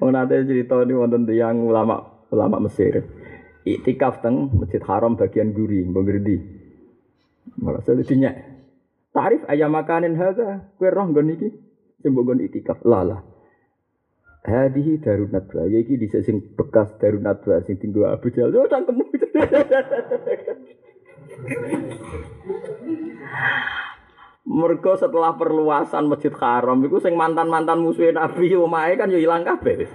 Wong nate cerita ini wonten tiyang ulama ulama Mesir. Iktikaf teng Masjid Haram bagian guri, mbok Malah saya. Tarif ayam makanin hadza, kowe roh nggon iki? Sing mbok iktikaf. Lah Hadihi darun nadwa, ya iki di sing bekas darun nadwa sing tinggal Abu Jahal. Oh, cangkem. Mergo setelah perluasan Masjid Haram iku sing mantan-mantan musuh Nabi omahe kan yo ilang kabeh.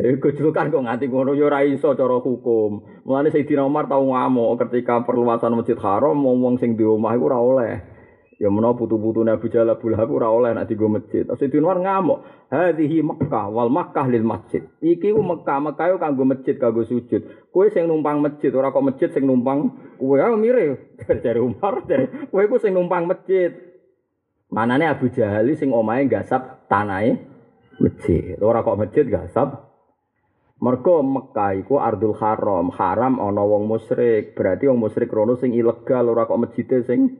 Lha gojlokan kok nganti ngono yo ora iso cara hukum. Mulane Sayyidina Umar tau ngamuk ketika perluasan Masjid Haram wong sing di omah iku ora oleh. Ya menawa putu-putu Abu Jalal Abu Lahab ora oleh nek digo masjid. Sayyidina Umar ngamuk, "Hadhihi Makkah wal Makkah lil masjid." Iki ku Mekah, Mekah yo kanggo masjid kanggo sujud. Kowe sing numpang masjid ora kok masjid sing numpang kowe ayo mire. *laughs* Dari Umar, dari kowe ku sing numpang masjid. Manane Abu Jahal sing omahe gasap tanahe masjid. Ora kok masjid gasap Mergo Mekah iku Ardul Haram, haram ana wong musyrik. Berarti wong musyrik rono sing ilegal ora kok masjide sing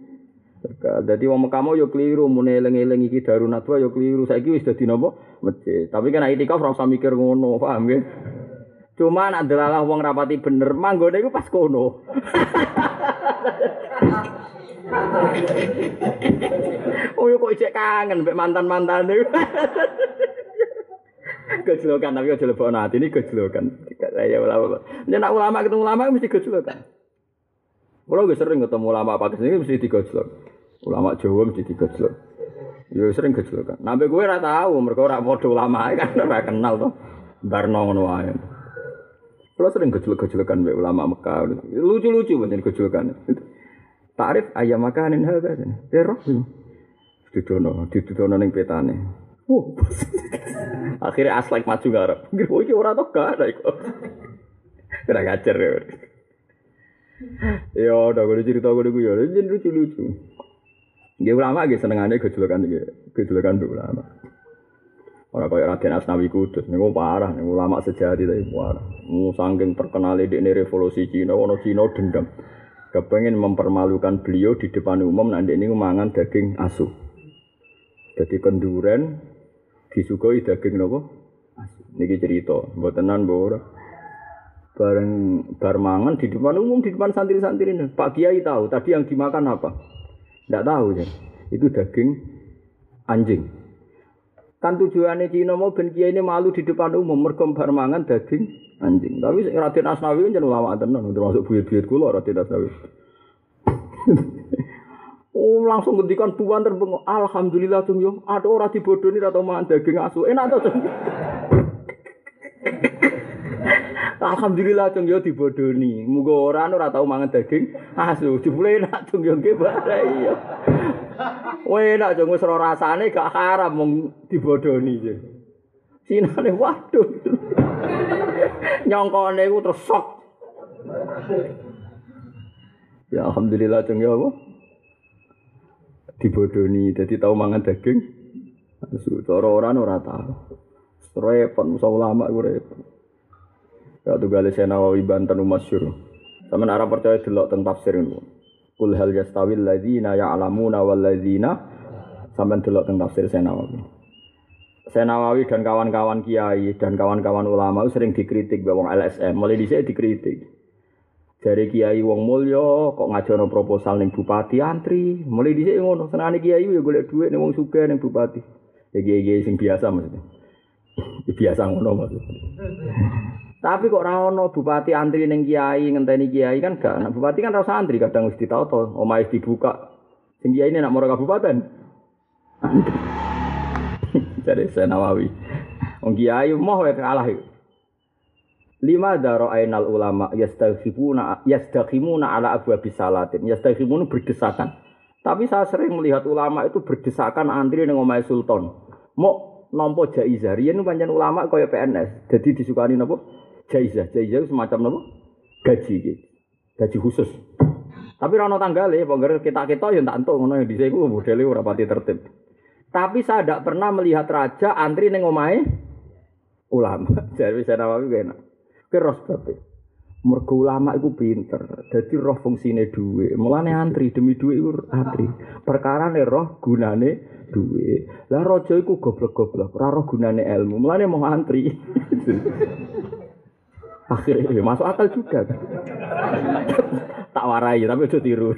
Jadi wong Mekah yo keliru mune eling-eling iki darunat yo keliru. Saiki wis dadi napa? Masjid. Tapi kan itikaf ora usah mikir ngono, paham nggih? Cuma nak delalah wong rapati bener, manggone iku pas kono. *laughs* oh yo kok cek kangen mbek mantan-mantan niku. *laughs* Gejlokan tapi aja lebok hati ini gejlokan. Saya ulama. Nek ulama ketemu ulama mesti gejlokan. Kalau gue sering ketemu ulama Pakistan ini mesti digojlok. Ulama Jawa mesti digojlok. Ya sering gejlok kan. Nabi gue ora tahu, mereka ora padha ulama kan ora kenal to. Barno ngono wae. Kalau sering gejlok-gejlokan mbek ulama Mekah. Lucu-lucu banyak gejlokan. Tarif ayam makanin hadza. Terus. Didono, didono ning petane. *laughs* Akhirnya aslek maju ngarep. Oh, iki ora to gak ada iku. Kira ngajar ya. Ya udah gue cerita gue gue ya, lucu-lucu. Nggih ulama nggih senengane gejolokan nggih, gejolokan mbek ulama. Ora kaya Raden Asnawi Kudus, niku parah, niku ulama sejati tapi parah. Mu saking terkenal di revolusi Cina, ono Cina dendam. Kepengen mempermalukan beliau di depan umum nanti ini mangan daging asu. Jadi kenduren disugoi daging nopo? Niki cerita, mbotenan mbok Bareng bar mangan di depan umum di depan santri-santri ini. Pak Kiai tahu tadi yang dimakan apa? Tidak tahu ya. Itu daging anjing. Kan tujuannya Cina mau ben kiai ini malu di depan umum mergo bar mangan daging anjing. Tapi Raden Asnawi kan ulama tenan termasuk buyut-buyut kula Raden Asnawi. *laughs* Oh langsung ngendikan tuan terbengok. Alhamdulillah cung yo. Ada orang dibodoni atau mangan daging asu. Enak tuh. *laughs* Alhamdulillah cung yo dibodoni. Muga ora ora tau mangan daging asu. Jebule enak cung yo nggih iya. Wah enak cung wis rasane gak haram mung dibodoni. Sinane waduh. Nyongkone iku terus sok. Ya alhamdulillah cung yo apa? Dibodoni dadi tau mangan daging. Cara ora ora tau. Repot musa ulama iku repot. Ya tuh saya nawawi banten masyur. Sama arah percaya delok tentang tafsir ini. Kul hal yastawil ladzina ya'lamuna wal ladzina sampean delok tentang tafsir saya nawawi. Saya Nawawi dan kawan-kawan kiai dan kawan-kawan ulama sering dikritik bahwa LSM. Mulai di sini dikritik. Dari kiai wong mulya kok ngajono proposal ning bupati antri. Mulai di sini ngono. Senane kiai ya golek dhuwit ning wong sugih ning bupati. Ya kiai-kiai sing biasa maksudnya. Ya *laughs* biasa ngono maksudnya. *laughs* Tapi kok ora ono bupati antri ning kiai ngenteni kiai kan gak. Nah, bupati kan rasa antri kadang wis ditauto, omahe dibuka. Sing kiai nak moro kabupaten. *laughs* Jadi saya Nawawi. Wong kiai mau wae kalah iku. Lima daro ainal ulama yastaghibuna yastaghimuna ala abwabi salatin. Yastaghimuna berdesakan. Tapi saya sering melihat ulama itu berdesakan antri ning omahe sultan. Mau nompo jaizah. Riyen pancen ulama kaya PNS. Jadi disukani napa? jaizah. Jaizah semacam apa? Gaji. Gaji khusus. Tapi rano tanggal ya, bangga kita kita yang tak entuk ngono yang di sini modelnya ora pati tertib. Tapi saya tidak pernah melihat raja antri neng omai ulama. *laughs* Jadi saya nawawi enak. Kira sebabnya. Mergo ulama itu pinter. Jadi roh fungsine duwe. Mulane antri demi duwe itu antri. Perkara nih roh gunane duwe. Lah rojo iku goblok-goblok. Ora roh gunane ilmu. Mulane mau antri. *laughs* Akhirnya ya masuk akal juga. tak warai tapi itu tiru.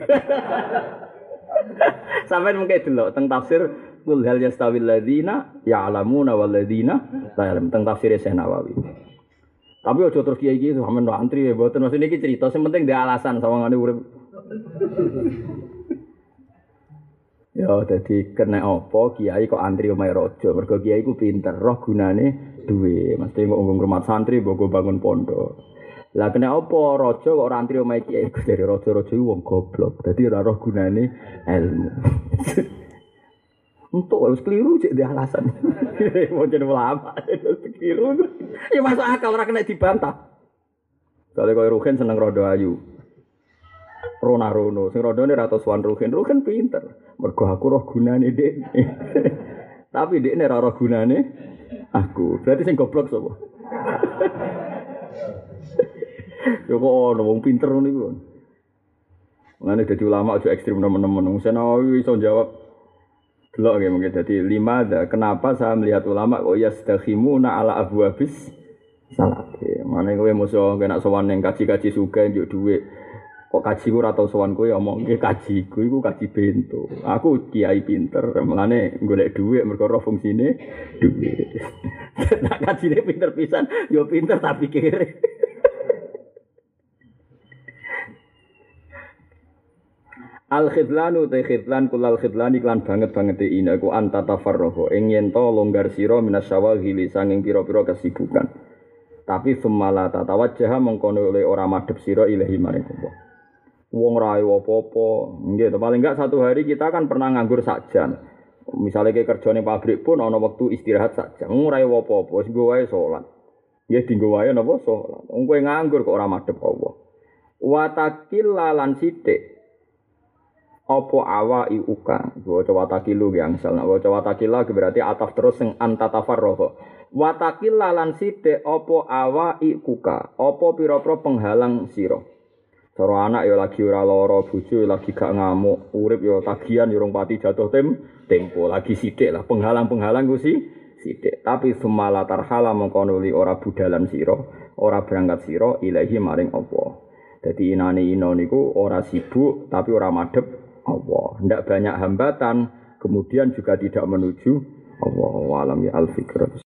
*laughs* Sampai mungkin dulu tentang tafsir kul hal yastawil ladina ya'lamuna wal ladina la ya'lam tentang tafsir Syekh Nawawi. Tapi ojo terus kiai gitu, sampean ndo antri ya mboten maksudnya iki cerita sing penting dia alasan sawangane urip. *laughs* Ya dadi kena apa kiai kok antri omahe raja, mergo kiai ku pinter, roh gunane duwe, mesti ngomong rumah santri mbok bangun pondok. Lah kena apa raja kok ora antri omahe kiai dari raja-raja wong goblok. Dadi ora roh gunane ilmu. *laughs* Untuk harus keliru cek di alasan. *laughs* Mau jadi ulama, keliru. Ya masuk akal orang kena dibantah. Kalau kau Ruhin seneng rodo ayu. Rona rono, sing rodo ini rata suan Ruhin. Ruhin pinter. Mergo aku roh gunane dek. *laughs* Tapi dek ini roh gunane aku. Berarti sing goblok sapa? *laughs* Yo kok ono wong pinter ngono iku. Mulane dadi ulama aja ekstrim teman-teman. Wong Nawawi iso jawab Delok ya mungkin jadi lima ada. Kenapa saya melihat ulama kok ya na ala abu habis salat. Mana kowe musuh kena sowan yang kaji-kaji suka njuk duit. Kok kaji atau sowan kowe omong ke kaji ku iku kaji bento. Aku kiai pinter, mulane golek duit mergo roh fungsine duit. *laughs* Nak kajine pinter pisan, yo pinter tapi kere. *laughs* Al khidlanu te khidlan kulal khidlan iklan banget banget e ina ku anta tafarroho ing yen to longgar sira minas syawagili sanging pira-pira kesibukan. Tapi semala tatawajjaha mengkono oleh ora madhep sira ilahi maring Allah. Wong ra apa-apa, nggih paling enggak satu hari kita kan pernah nganggur sak. Misalnya kayak kerja ning pabrik pun ana waktu istirahat sak jam. Wong ra apa-apa, wis nggo wae salat. Nggih dinggo wae napa salat. Wong kowe nganggur kok ora madhep Allah. Wa takillalan sithik apa awa uka waca watakilu yang sal nak waca watakila berarti ataf terus sing antatafarroho. Watakila lan sithik apa awa ikuka apa pira-pira penghalang sira? Cara anak ya lagi ora lara bojo lagi gak ngamuk urip ya tagihan ya pati jatuh tem tempo. Lagi sithik lah penghalang-penghalang ku si tapi semala tarhala mengkono ora budalan sira ora berangkat sira ilahi maring apa dadi inane ino niku ora sibuk tapi ora madhep Allah. Tidak banyak hambatan, kemudian juga tidak menuju Allahu alam ya al-fikr